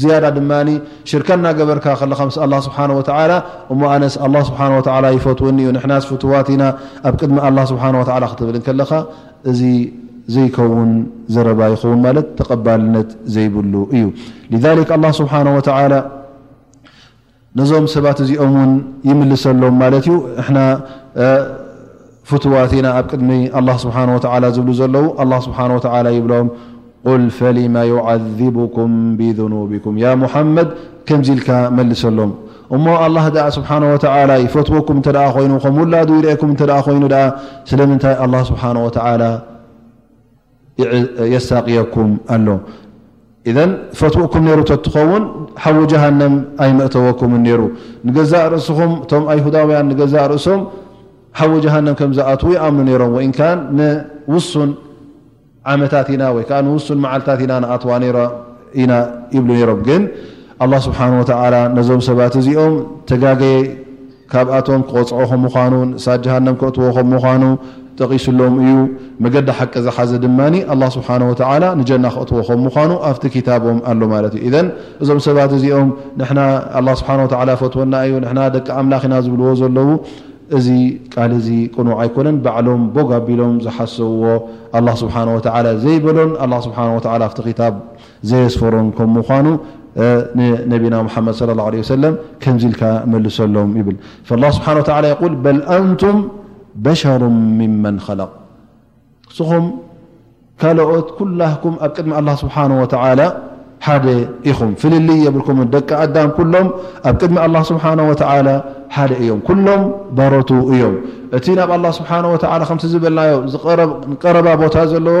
Speaker 1: ዝያዳ ድማ ሽርካ እናገበርካ ከለኻ ምስ ኣላ ስብሓን ወተዓላ እሞ ኣነስ ኣላ ስብሓን ወተዓላ ይፈትወኒ እዩ ንሕናስ ፍትዋት ኢና ኣብ ቅድሚ ኣላ ስብሓን ወተዓላ ክትብል እንከለኻ እዚ ዘይከውን ዘረባ ይኸውን ማለት ተቐባልነት ዘይብሉ እዩ ሊዛሊክ ኣላ ስብሓን ወተዓላ ነዞም ሰባት እዚኦም እውን ይምልሰሎም ማለት እዩ ንሕና ፍትዋት ኢና ኣብ ቅድሚ ኣላ ስብሓን ወተዓላ ዝብሉ ዘለዉ ኣላ ስብሓን ወተዓላ ይብሎም ቁል ፈሊማ ዩዓዚቡኩም ብዝኑብኩም ያ ሙሓመድ ከምዚ ኢልካ መልሰሎም እሞ ኣላ ድኣ ስብሓን ወተዓላ ይፈትወኩም እንተ ደኣ ኮይኑ ከም ውላዱ ይርእኩም እንተ ኮይኑ ድኣ ስለምንታይ ኣላ ስብሓን ወተዓላ የሳቅየኩም ኣሎ ኢዘ ፈትውኩም ነሩ ተትኸውን ሓዊ ጀሃንም ኣይመእተወኩምን ነሩ ንገዛእ ርእስኹም እቶም ኣይሁዳውያን ንገዛእ ርእሶም ሓዊ ጀሃንም ከም ዝኣትዉ ይኣምኑ ነሮም ወይን ካን ንውሱን ዓመታት ኢና ወይ ከዓ ንውሱን መዓልታት ኢና ንኣትዋ ነሮ ኢና ይብሉ ነሮም ግን ኣላ ስብሓን ወተዓላ ነዞም ሰባት እዚኦም ተጋገየ ካብኣቶም ክቐጽዖ ከም ምዃኑ፣ ንእሳት ጀሃነም ከእትዎ ከም ምዃኑ ጠቒሱሎም እዩ። መገዲ ሓቂ ዝሓዘ ድማ ኣላህ ስብሓነሁ ወተዓላ ንጀና ከእትዎ ከም ምዃኑ ኣብቲ ኪታቦም ኣሎ ማለት እዩ። ኢዘን እዞም ሰባት እዚኦም ንሕና ኣላህ ስብሓነሁ ወተዓላ ይፈትወና እዩ፣ ንሕና ደቂ ኣምላኽ ኢና ዝብልዎ ዘለዉ፣ እዚ ቃል እዚ ቅኑዕ ኣይኮነን። ባዕሎም ቦግ ኣቢሎም ዝሓሰውዎ ኣላህ ስብሓነሁ ወተዓላ ዘይበሎን ኣላህ ስብሓነሁ ወተዓላ ኣብቲ ኪታብ ዘየስፈሮም ከም ምዃኑ ንነቢና ሙሓመድ ሰለ ላሁ ዓለይሂ ወሰለም ከምዚ ኢልካ መልሰሎም ይብል ፈላህ ስብሓን ወተዓላ የቁል በል ኣንቱም በሸሩ ምመን ኸለቕ ንስኹም ካልኦት ኩላኩም ኣብ ቅድሚ ኣላ ስብሓን ወተዓላ ሓደ ኢኹም ፍልልይ የብልኩም ደቂ ኣዳም ኩሎም ኣብ ቅድሚ ኣላ ስብሓን ወተዓላ ሓደ እዮም ኩሎም ባሮቱ እዮም እቲ ናብ ኣላ ስብሓን ወተዓላ ከምቲ ዝበልናዮ ቀረባ ቦታ ዘለዎ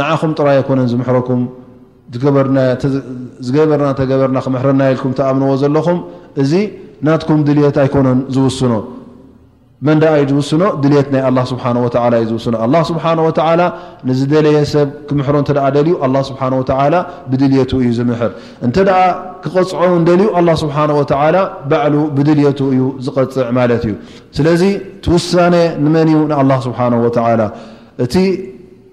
Speaker 1: ንዓኹም ጥራይ ኣይኮነን ዝምሕረኩም ዝገበርና እንተገበርና ክምሕረና ኢልኩም ትኣምንዎ ዘለኹም እዚ ናትኩም ድልየት ኣይኮነን ዝውስኖ መን ደኣ እዩ ዝውስኖ ድልየት ናይ ኣላ ስብሓን ወተላ እዩ ዝውስኖ ኣላ ስብሓን ወተዓላ ንዝደለየ ሰብ ክምሕሮ እንተ ደልዩ ኣላ ስብሓን ወተላ ብድልየቱ እዩ ዝምሕር እንተ ደኣ ክቐፅዖ ውን ደልዩ ኣላ ስብሓን ወተላ ባዕሉ ብድልየቱ እዩ ዝቐፅዕ ማለት እዩ ስለዚ ትውሳነ ንመን እዩ ንኣላ ስብሓን ወተላ እቲ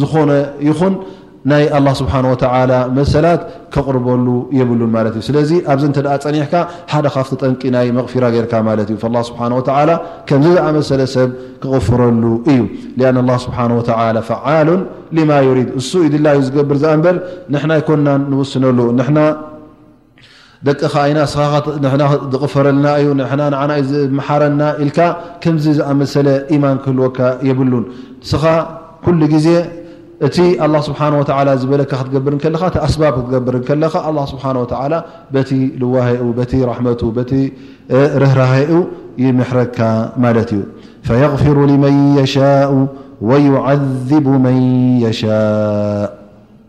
Speaker 1: ዝኾነ ይኹን ናይ ኣላ ስብሓን ወተላ መሰላት ከቕርበሉ የብሉን ማለት እዩ ስለዚ ኣብዚ እንተ ፀኒሕካ ሓደ ካብቲ ጠንቂ ናይ መቕፊራ ጌርካ ማለት እዩ ላ ስብሓን ወተላ ከምዚ ዝኣመሰለ ሰብ ክቕፍረሉ እዩ ሊኣን ኣላ ስብሓን ወተላ ፈዓሉን ልማ ዩሪድ እሱ ኢድላዩ ዝገብር ዝኣ ንበር ንሕና ኣይኮናን ንውስነሉ ንሕና ደቅኻ ኢና ስኻ ንሕና ዝቕፈረልና እዩ ንሕና ንዓና እዩ ዝመሓረና ኢልካ ከምዚ ዝኣመሰለ ኢማን ክህልወካ የብሉን ስኻ ኩሉ ግዜ እቲ ኣላ ስብሓን ወተዓላ ዝበለካ ክትገብር እንከለኻ እቲ ኣስባብ ክትገብር እንከለኻ ኣላ ስብሓን ወተዓላ በቲ ልዋሄኡ በቲ ራሕመቱ በቲ ርህራሄኡ ይምሕረካ ማለት እዩ ፈየغፊሩ ልመን የሻኡ ወዩዓذቡ መን የሻእ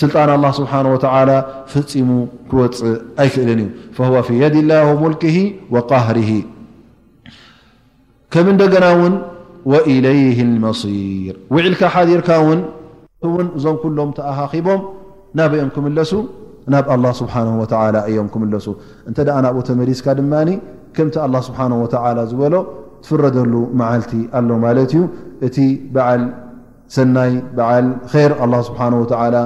Speaker 1: ስልጣን ኣላ ስብሓን ወተላ ፍፂሙ ክወፅእ ኣይክእልን እዩ ፈዋ ፊ የድ ላ ሙልክሂ ወቃህርሂ ከም እንደገና እውን ወኢለይህ መሲር ውዒልካ ሓዲርካ ውን እውን እዞም ኩሎም ተኣኻኺቦም ናበኦም ክምለሱ ናብ ኣላ ስብሓን ወተላ እዮም ክምለሱ እንተ ኣ ናብኡ ተመሊስካ ድማ ከምቲ ኣላ ስብሓን ወተላ ዝበሎ ትፍረደሉ መዓልቲ ኣሎ ማለት እዩ እቲ በዓል ሰናይ በዓል ር ኣላ ስብሓን ወተላ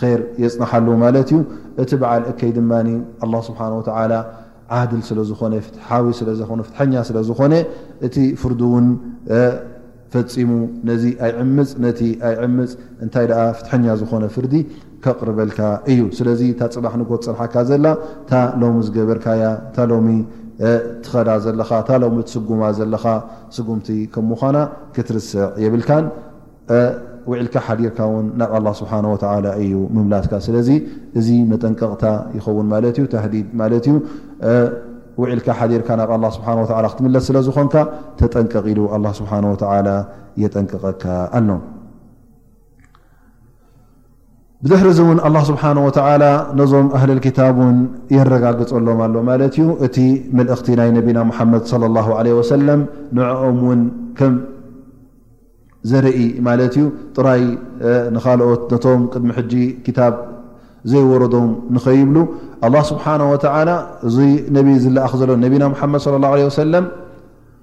Speaker 1: ር የፅናሓሉ ማለት እዩ እቲ በዓል እከይ ድማ ኣላ ስብሓን ወተላ ዓድል ስለ ዝኾነ ፍትሓዊ ስለዘኾነ ፍትሐኛ ስለ ዝኾነ እቲ ፍርዱ እውን ፈፂሙ ነዚ ኣይዕምፅ ነቲ ኣይዕምፅ እንታይ ደኣ ፍትሐኛ ዝኾነ ፍርዲ ከቕርበልካ እዩ ስለዚ እታ ፅባሕ ንጎ ትፅንሓካ ዘላ እታ ሎሚ ዝገበርካያ እታ ሎሚ ትኸዳ ዘለኻ እታ ሎሚ ትስጉማ ዘለኻ ስጉምቲ ከም ምዃና ክትርስዕ የብልካን። ውዒልካ ሓዲርካ ውን ናብ ኣላህ ስብሓነሁ ወተዓላ እዩ ምምላስካ። ስለዚ እዚ መጠንቀቕታ ይኸውን ማለት እዩ፣ ተህዲድ ማለት እዩ። ውዒልካ ሓዲርካ ናብ ኣላህ ስብሓነሁ ወተዓላ ክትምለስ ስለ ዝኾንካ ተጠንቀቕ ኢሉ ኣላህ ስብሓነሁ ወተዓላ የጠንቅቐካ ኣሎ። ብድሕሪ እዚ እውን ኣላ ስብሓን ወተዓላ ነዞም ኣህለል ክታብ እውን የረጋግፀሎም ኣሎ ማለት እዩ እቲ ምልእኽቲ ናይ ነቢና ሙሓመድ ለ ላ ለ ወሰለም ንዕኦም እውን ከም ዘርኢ ማለት እዩ ጥራይ ንካልኦት ነቶም ቅድሚ ሕጂ ክታብ ዘይወረዶም ንኸይብሉ ኣላ ስብሓን ወተዓላ እዚ ነቢ ዝለኣኽ ዘሎ ነቢና ሙሓመድ ለ ላ ለ ወሰለም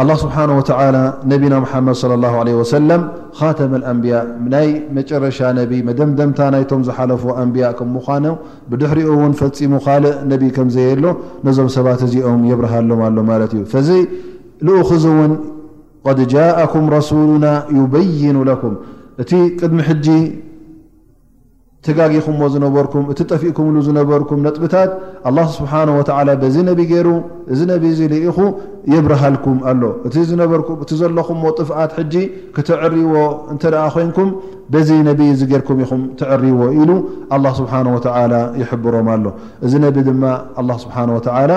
Speaker 1: ኣላ ስብሓን ወተላ ነቢና ሙሓመድ ለ ላ ለ ወሰለም ኻተመ ኣንብያ ናይ መጨረሻ ነቢ መደምደምታ ናይቶም ዝሓለፉ ኣንብያ ከም ምዃኑ ብድሕሪኡ እውን ፈፂሙ ካልእ ነቢ ከም ዘየሎ ነዞም ሰባት እዚኦም የብርሃሎም ኣሎ ማለት እዩ ፈዚ ልኡኽ እዚ እውን ቐድ ጃእኩም ረሱሉና ዩበይኑ ለኩም እቲ ቅድሚ ሕጂ ተጋጊኹሞ ዝነበርኩም እቲ ጠፊእኩምሉ ዝነበርኩም ነጥብታት ኣላህ ስብሓነሁ ወተዓላ በዚ ነቢ ገይሩ እዚ ነቢ እዚ ልኢኹ የብርሃልኩም ኣሎ። እቲ ዝነበርኩም እቲ ዘለኹሞ ጥፍኣት ሕጂ ክተዕርይዎ እንተድኣ ኮይንኩም በዚ ነቢ እዚ ገይርኩም ኢኹም ተዕርይዎ ኢሉ ኣላህ ስብሓነሁ ወተዓላ ይሕብሮም ኣሎ። እዚ ነቢ ድማ ኣላህ ስብሓነሁ ወተዓላ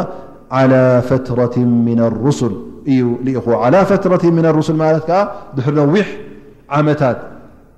Speaker 1: ዓላ ፈትረት ሚነ ሩሱል እዩ ልኢኹዎ። ዓላ ፈትረት ሚነ ሩሱል ማለት ከኣ ድሕሪ ነዊሕ ዓመታት።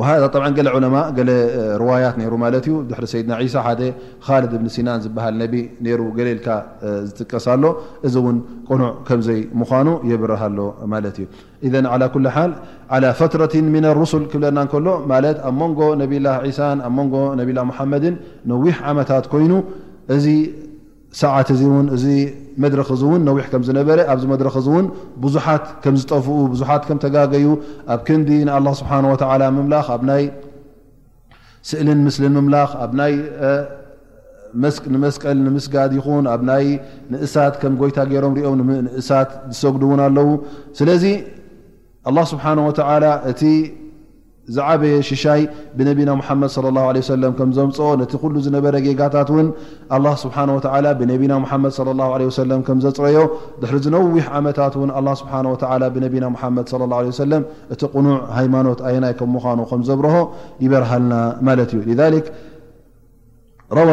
Speaker 1: ወሃ ጠብዓ ገለ ዑለማ ገለ ርዋያት ነይሩ ማለት እዩ ድሕሪ ሰይድና ዒሳ ሓደ ካልድ እብኒ ሲናን ዝበሃል ነቢ ነይሩ ገለ ኢልካ ዝጥቀስ ኣሎ እዚ እውን ቅኑዕ ከምዘይ ምዃኑ የብርህ ኣሎ ማለት እዩ ኢዘን ዓላ ኩል ሓል ዓላ ፈትረት ምና ኣሩሱል ክብለና እንከሎ ማለት ኣብ መንጎ ነብላ ዒሳን ኣብ መንጎ ነብላ ሙሓመድን ነዊሕ ዓመታት ኮይኑ እዚ ሰዓት እዚ ውን እዚ መድረኽ እዚ ውን ነዊሕ ከም ዝነበረ ኣብዚ መድረኽ እዚ ውን ብዙሓት ከም ዝጠፍኡ ብዙሓት ከም ተጋገዩ ኣብ ክንዲ ንኣላህ ስብሓን ወተዓላ ምምላኽ ኣብ ናይ ስእልን ምስልን ምምላኽ ኣብ ናይ ንመስቀል ንምስጋድ ይኹን ኣብ ናይ ንእሳት ከም ጎይታ ገይሮም ሪኦም ንእሳት ዝሰግዱ እውን ኣለዉ ስለዚ ኣላ ስብሓን ወተላ እቲ ዝዓበየ ሽሻይ ብነቢና ሙሓመድ ሰለላሁ ዓለይሂ ወሰለም ከም ዘምጽኦ ነቲ ኩሉ ዝነበረ ጌጋታት እውን ኣላህ ስብሓነሁ ወተዓላ ብነቢና ሙሓመድ ሰለላሁ ዓለይሂ ወሰለም ከም ዘጽረዮ ድሕሪ እዚ ነዊሕ ዓመታት እውን ኣላህ ስብሓነሁ ወተዓላ ብነቢና ሙሓመድ ሰለላሁ ዓለይሂ ወሰለም እቲ ቅኑዕ ሃይማኖት ኣየናይ ከም ምዃኑ ከም ዘብረሆ ይበርሃልና ማለት እዩ ሊዛሊክ ረዋ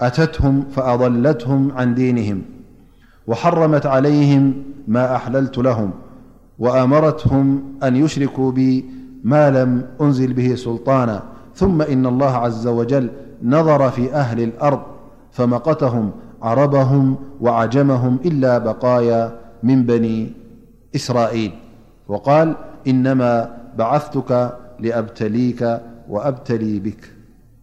Speaker 1: أتتهم فأضلتهم عن دينهم وحرمت عليهم ما أحللت لهم وأمرتهم أن يشركوا بي ما لم أنزل به سلطانا ثم إن الله عز وجل نظر في أهل الأرض فمقتهم عربهم وعجمهم إلا بقايا من بني وقال إنما بعثتك لأبتليك وأبتلي بك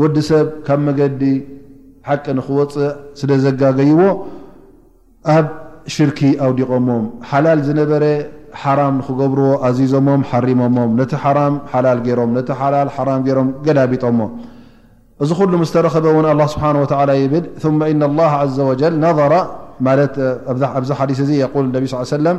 Speaker 1: ወዲ ሰብ ካብ መገዲ ሓቂ ንክወፅእ ስለ ዘጋገይዎ ኣብ ሽርኪ ኣውዲቖሞም፣ ሓላል ዝነበረ ሓራም ንክገብርዎ ኣዚዞሞም ሓሪሞሞም፣ ነቲ ሓራም ሓላል ገይሮም ነቲ ሓላል ሓራም ገይሮም ገላቢጦሞ። እዚ ኩሉ ምስ ተረኸበ እውን ኣላህ ስብሓነሁ ወተዓላ ይብል ثመ ኢነ ላህ ዐዘ ወጀል ነዘረ ማለት ኣብዚ ሓዲስ እዚ የቁል ነቢ ስ ሰለም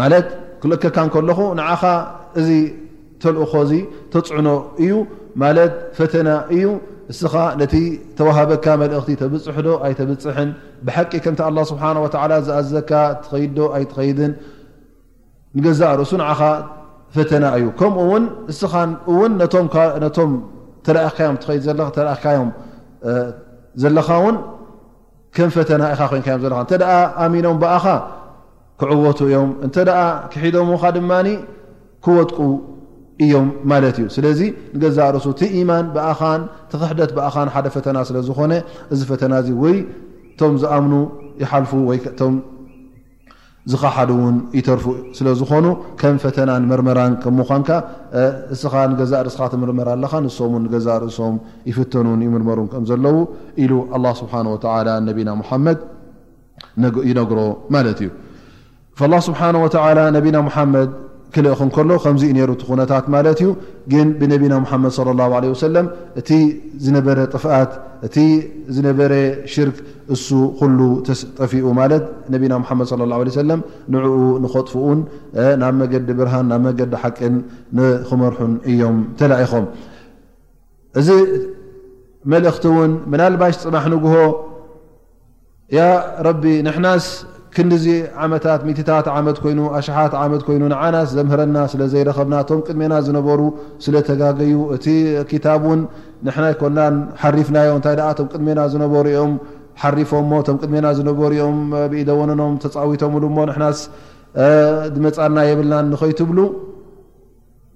Speaker 1: ማለት ክልእከካ ከለኹ ንዓኻ እዚ ተልእኾ እዚ ተፅዕኖ እዩ ማለት ፈተና እዩ እስኻ ነቲ ተዋሃበካ መልእኽቲ ተብፅሕዶ ኣይተብፅሕን ብሓቂ ከምቲ ኣላ ስብሓን ወላ ዝኣዘካ ትኸይድዶ ኣይትኸይድን ንገዛእ ርእሱ ንዓኻ ፈተና እዩ ከምኡ ውን እስኻ እውን ነቶም ተላኣኽካዮም ትኸይድ ዘለኻ ተላኣኽካዮም ዘለኻ ውን ከም ፈተና ኢኻ ኮይንካዮም ዘለኻ እንተ ኣሚኖም ብኣኻ ክዕወቱ እዮም እንተ ክሒዶምኻ ድማ ክወድቁ እዮም ማለት እዩ ስለዚ ንገዛ ርእሱ እቲ ኢማን ብኣኻን ትኽሕደት ብኣኻን ሓደ ፈተና ስለ ዝኾነ እዚ ፈተና እዚ ወይ እቶም ዝኣምኑ ይሓልፉ ወይ ቶም ዝኸሓዱ ውን ይተርፉ ስለ ዝኾኑ ከም ፈተናን መርመራን ከም ምዃንካ እስኻ ንገዛእ ርእስኻ ትምርመር ኣለኻ ንሶም ውን ንገዛእ ርእሶም ይፍተኑን ይምርመሩን ከም ዘለዉ ኢሉ ኣላህ ስብሓን ወተዓላ ነቢና ሙሓመድ ይነግሮ ማለት እዩ ኣላህ ስብሓን ወተዓላ ነቢና ሙሓመድ ክልእኽ እንከሎ ከምዚ እዩ ነይሩ እቲ ኩነታት ማለት እዩ ግን ብነቢና ሙሓመድ صለ ላሁ ለ ወሰለም እቲ ዝነበረ ጥፍኣት እቲ ዝነበረ ሽርክ እሱ ኩሉ ጠፊኡ ማለት ነቢና ሙሓመድ صለ ላሁ ለ ሰለም ንዕኡ ንኸጥፍኡን ናብ መገዲ ብርሃን ናብ መገዲ ሓቂን ንኽመርሑን እዮም ተላኢኾም እዚ መልእኽቲ እውን ምናልባሽ ፅባሕ ንግሆ ያ ረቢ ንሕናስ ክንድዚ ዓመታት ሚትታት ዓመት ኮይኑ ኣሽሓት ዓመት ኮይኑ ንዓናስ ዘምህረና ስለ ዘይረኸብና እቶም ቅድሜና ዝነበሩ ስለ ተጋገዩ እቲ ክታብ ውን ንሕና ኣይኮናን ሓሪፍናዮ እንታይ ደኣ እቶም ቅድሜና ዝነበሩ እዮም ሓሪፎሞ እቶም ቅድሜና ዝነበሩ እዮም ብኢደወነኖም ተፃዊቶምሉ እሞ ንሕናስ ድመፃና የብልናን ንኸይትብሉ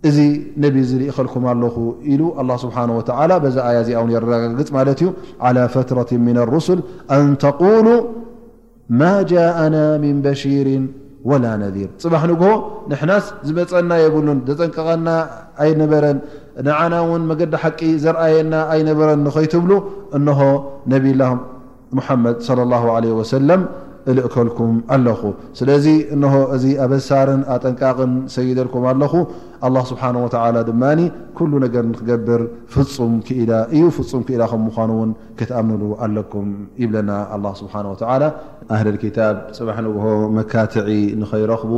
Speaker 1: እዚ ነቢ እዚ ልኢኸልኩም ኣለኹ ኢሉ ኣላ ስብሓን ወተዓላ በዛ ኣያ እዚኣ ውን የረጋግጽ ማለት እዩ ዓላ ፈትረት ምን ኣሩስል ኣን ተቁሉ ማ ጃእና ምን በሽርን ወላ ነዚር ፅባሕ ንግሆ ንሕናስ ዝመፀና የብሉን ዘጠንቀቐና ኣይነበረን ንዓና እውን መገዲ ሓቂ ዘርኣየና ኣይነበረን ንኸይትብሉ እንሆ ነብላ ሙሓመድ ሰለላሁ ዓለይሂ ወሰለም እልእከልኩም ኣለኹ። ስለዚ እንሆ እዚ ኣበሳርን ኣጠንቃቕን ሰይደልኩም ኣለኹ። ኣላህ ስብሓነሁ ወተዓላ ድማ ኩሉ ነገር ንክገብር ፍፁም ክኢላ እዩ። ፍፁም ክኢላ ከም ምዃኑ እውን ክትኣምንሉ ኣለኩም ይብለና ኣላህ ስብሓነሁ ወተዓላ። ኣህለል ኪታብ ፅባሕ ንግሆ መካትዒ ንኸይረኽቡ፣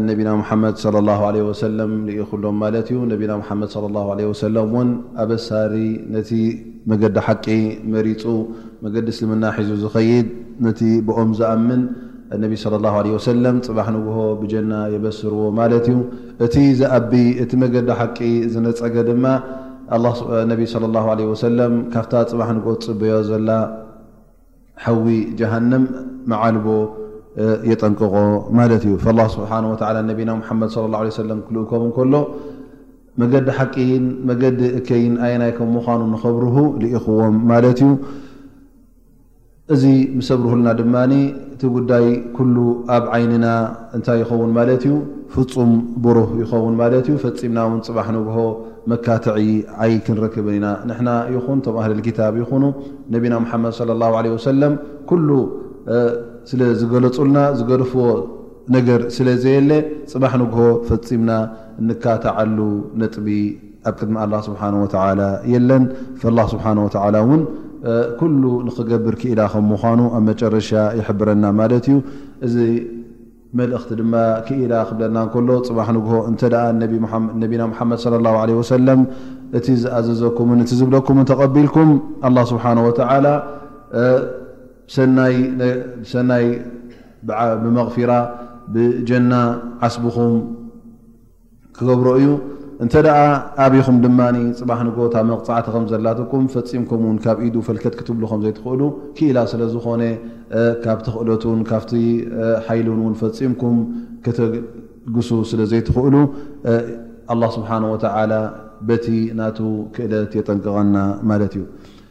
Speaker 1: ንነቢና ሙሓመድ ሰለ ላሁ ዓለይሂ ወሰለም ልኢኹሎም ማለት እዩ። ነቢና ሙሓመድ ሰለ ላሁ ዓለይሂ ወሰለም እውን ኣበሳሪ፣ ነቲ መገዲ ሓቂ መሪፁ መገዲ እስልምና ሒዙ ዝኸይድ፣ ነቲ ብኦም ዝኣምን ነቢ ሰለ ላሁ ዓለይሂ ወሰለም ፅባሕ ንግሆ ብጀና የበስርዎ ማለት እዩ። እቲ ዝኣቢ እቲ መገዲ ሓቂ ዝነፀገ ድማ ኣላ ነቢ ሰለ ላሁ ዓለይሂ ወሰለም ካብታ ፅባሕ ንግሆ ትፅበዮ ዘላ፣ ሓዊ ጀሃነም መዓልቦ የጠንቅቆ ማለት እዩ ላ ስብሓን ወላ ነቢና ሙሓመድ ለ ላ ሰለም ክልእኮም እንከሎ መገዲ ሓቂን መገዲ እከይን ኣየናይ ከም ምዃኑ ንኸብርሁ ልኢኽዎም ማለት እዩ እዚ ምስ ኣብርህልና ድማ እቲ ጉዳይ ኩሉ ኣብ ዓይንና እንታይ ይኸውን ማለት እዩ ፍፁም ብሩህ ይኸውን ማለት እዩ ፈፂምና እውን ፅባሕ ንግሆ መካትዒ ኣይ ክንረክብን ኢና ንሕና ይኹን ቶም ኣህልልኪታብ ይኹኑ ነቢና ሙሓመድ ሰለላሁ ዓለይሂ ወሰለም ኩሉ ስለ ዝገለጹልና ዝገድፍዎ ነገር ስለ ዘየለ ጽባሕ ንግሆ ፈጺምና እንካታዓሉ ነጥቢ ኣብ ቅድሚ ኣላህ ስብሓነሁ ወተዓላ የለን። ኣላህ ስብሓነሁ ወተዓላ እውን ኩሉ ንኽገብር ክኢላ ከም ምዃኑ ኣብ መጨረሻ ይሕብረና ማለት እዩ። እዚ መልእኽቲ ድማ ክኢላ ክብለና እንከሎ ጽባሕ ንግሆ እንተድኣ ነቢና ሙሓመድ ሰለላሁ ዓለይሂ ወሰለም እቲ ዝኣዘዘኩምን እቲ ዝብለኩምን ተቐቢልኩም ኣላህ ስብሓነሁ ወተዓላ ብሰናይ ብመቕፊራ ብጀና ዓስብኹም ክገብሮ እዩ እንተ ኣቢኹም ድማ ጽባሕ ንግሆ እታ መቕጻዕቲ ከም ዘላትኩም ፈጺምኩም ውን ካብ ኢዱ ፈልከት ክትብሉ ከም ዘይትኽእሉ ክኢላ ስለ ዝኾነ ካብቲ ክእለቱን ካብቲ ሓይሉን ውን ፈጺምኩም ከተግሱ ስለ ዘይትኽእሉ ኣላ ስብሓን ወተዓላ በቲ ናቱ ክእለት የጠንቅቐና ማለት እዩ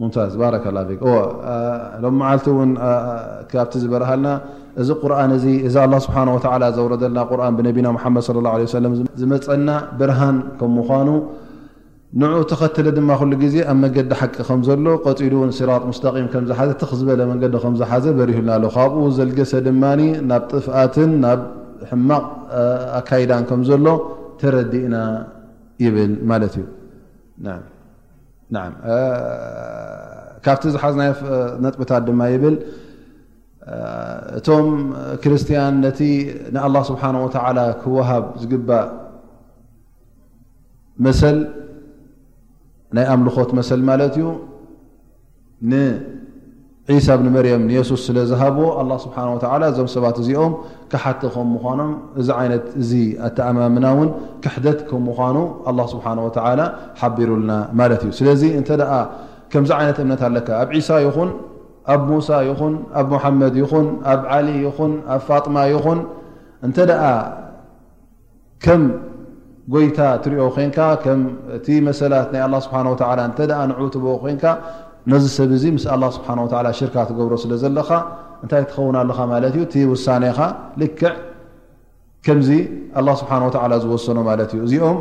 Speaker 1: ሙምታዝ ባረከላ ፊክ እወ ሎም መዓልቲ እውን ካብቲ ዝበርሃልና እዚ ቁርን እዚ እዚ ኣላ ስብሓን ወተላ ዘውረደልና ቁርን ብነቢና ሙሓመድ ስለ ላ ለ ሰለም ዝመፀና ብርሃን ከም ምዃኑ ንዑ ተኸትለ ድማ ኩሉ ግዜ ኣብ መገዲ ሓቂ ከም ዘሎ ቀፂሉ እውን ሲራጥ ሙስተቂም ከም ዝሓዘ ትኽ ዝበለ መንገዲ ከም ዝሓዘ በሪሁልና ኣሎ ካብኡ ዘልገሰ ድማ ናብ ጥፍኣትን ናብ ሕማቕ ኣካይዳን ከም ዘሎ ተረዲእና ይብል ማለት እዩ ካብቲ ዝሓዝናዮ ነጥብታት ድማ ይብል እቶም ክርስትያን ነቲ ንኣላ ስብሓን ወተዓላ ክወሃብ ዝግባእ መሰል ናይ ኣምልኾት መሰል ማለት እዩ ንዒሳ ብኒ መርየም ንየሱስ ስለ ዝሃብዎ ኣላ ስብሓን ወተዓላ እዞም ሰባት እዚኦም ካሓቲ ከም ምዃኖም እዚ ዓይነት እዚ ኣተኣማምና እውን ክሕደት ከም ምዃኑ ኣላ ስብሓን ወተዓላ ሓቢሩልና ማለት እዩ ስለዚ እንተ ደኣ ከምዚ ዓይነት እምነት ኣለካ ኣብ ዒሳ ይኹን ኣብ ሙሳ ይኹን ኣብ ሙሓመድ ይኹን ኣብ ዓሊ ይኹን ኣብ ፋጥማ ይኹን እንተ ደኣ ከም ጎይታ ትሪኦ ኮንካ ከም እቲ መሰላት ናይ ኣላ ስብሓን ወተዓላ እንተ ንዑ ትበኦ ኮንካ ነዚ ሰብ እዚ ምስ ኣላ ስብሓን ወተዓላ ሽርካ ትገብሮ ስለ ዘለኻ እንታይ ትኸውን ኣለኻ ማለት እዩ እቲ ውሳኔኻ ልክዕ ከምዚ ኣላ ስብሓን ወተዓላ ዝወሰኖ ማለት እዩ እዚኦም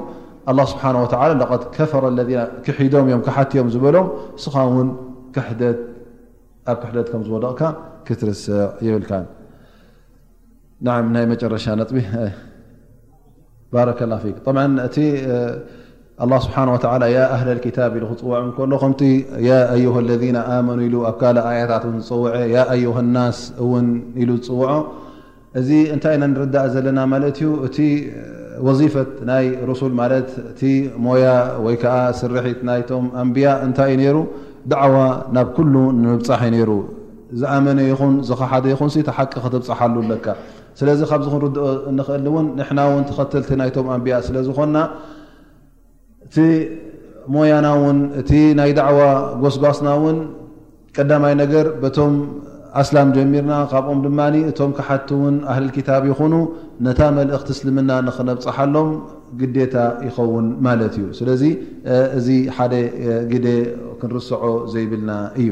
Speaker 1: ኣላ ስብሓን ወተዓላ ለቐድ ከፈረ ለዚና ክሒዶም እዮም ክሓቲ እዮም ዝበሎም እስኻ እውን ክሕደት ኣብ ክሕደት ከም ዝወደቕካ ክትርስዕ ይብልካን ናዓም ናይ መጨረሻ ነጥቢ ባረከላ ፊክ ጠብዓ እቲ ኣላ ስብሓን ወተላ ያ ኣህለ ልክታብ ኢሉ ክፅውዖም ከሎ ከምቲ ያ ኣዩሃ ለذና ኣመኑ ኢሉ ኣብ ካልእ ኣያታት ን ዝፀውዐ ያ ኣዩሃ ናስ እውን ኢሉ ዝፅውዖ እዚ እንታይ ኢና ንርዳእ ዘለና ማለት እዩ እቲ ወዚፈት ናይ ሩሱል ማለት እቲ ሞያ ወይ ከዓ ስርሒት ናይቶም ኣንብያ እንታይ እዩ ነይሩ ዳዕዋ ናብ ኩሉ ንምብፃሕ እዩ ነይሩ ዝኣመነ ይኹን ዝኸሓደ ይኹን ሲ ተሓቂ ከተብጽሓሉ ኣለካ ስለዚ ካብዚ ክንርድኦ እንኽእል እውን ንሕና እውን ተኸተልቲ ናይቶም ኣንቢያ ስለ ዝኾንና እቲ ሞያና እውን እቲ ናይ ዳዕዋ ጎስጓስና እውን ቀዳማይ ነገር በቶም ኣስላም ጀሚርና ካብኦም ድማ እቶም ክሓቲ እውን ኣህልል ክታብ ይኹኑ ነታ መልእኽቲ እስልምና ንክነብጽሓሎም ግዴታ ይኸውን ማለት እዩ ስለዚ እዚ ሓደ ግደ ክንርስዖ ዘይብልና እዩ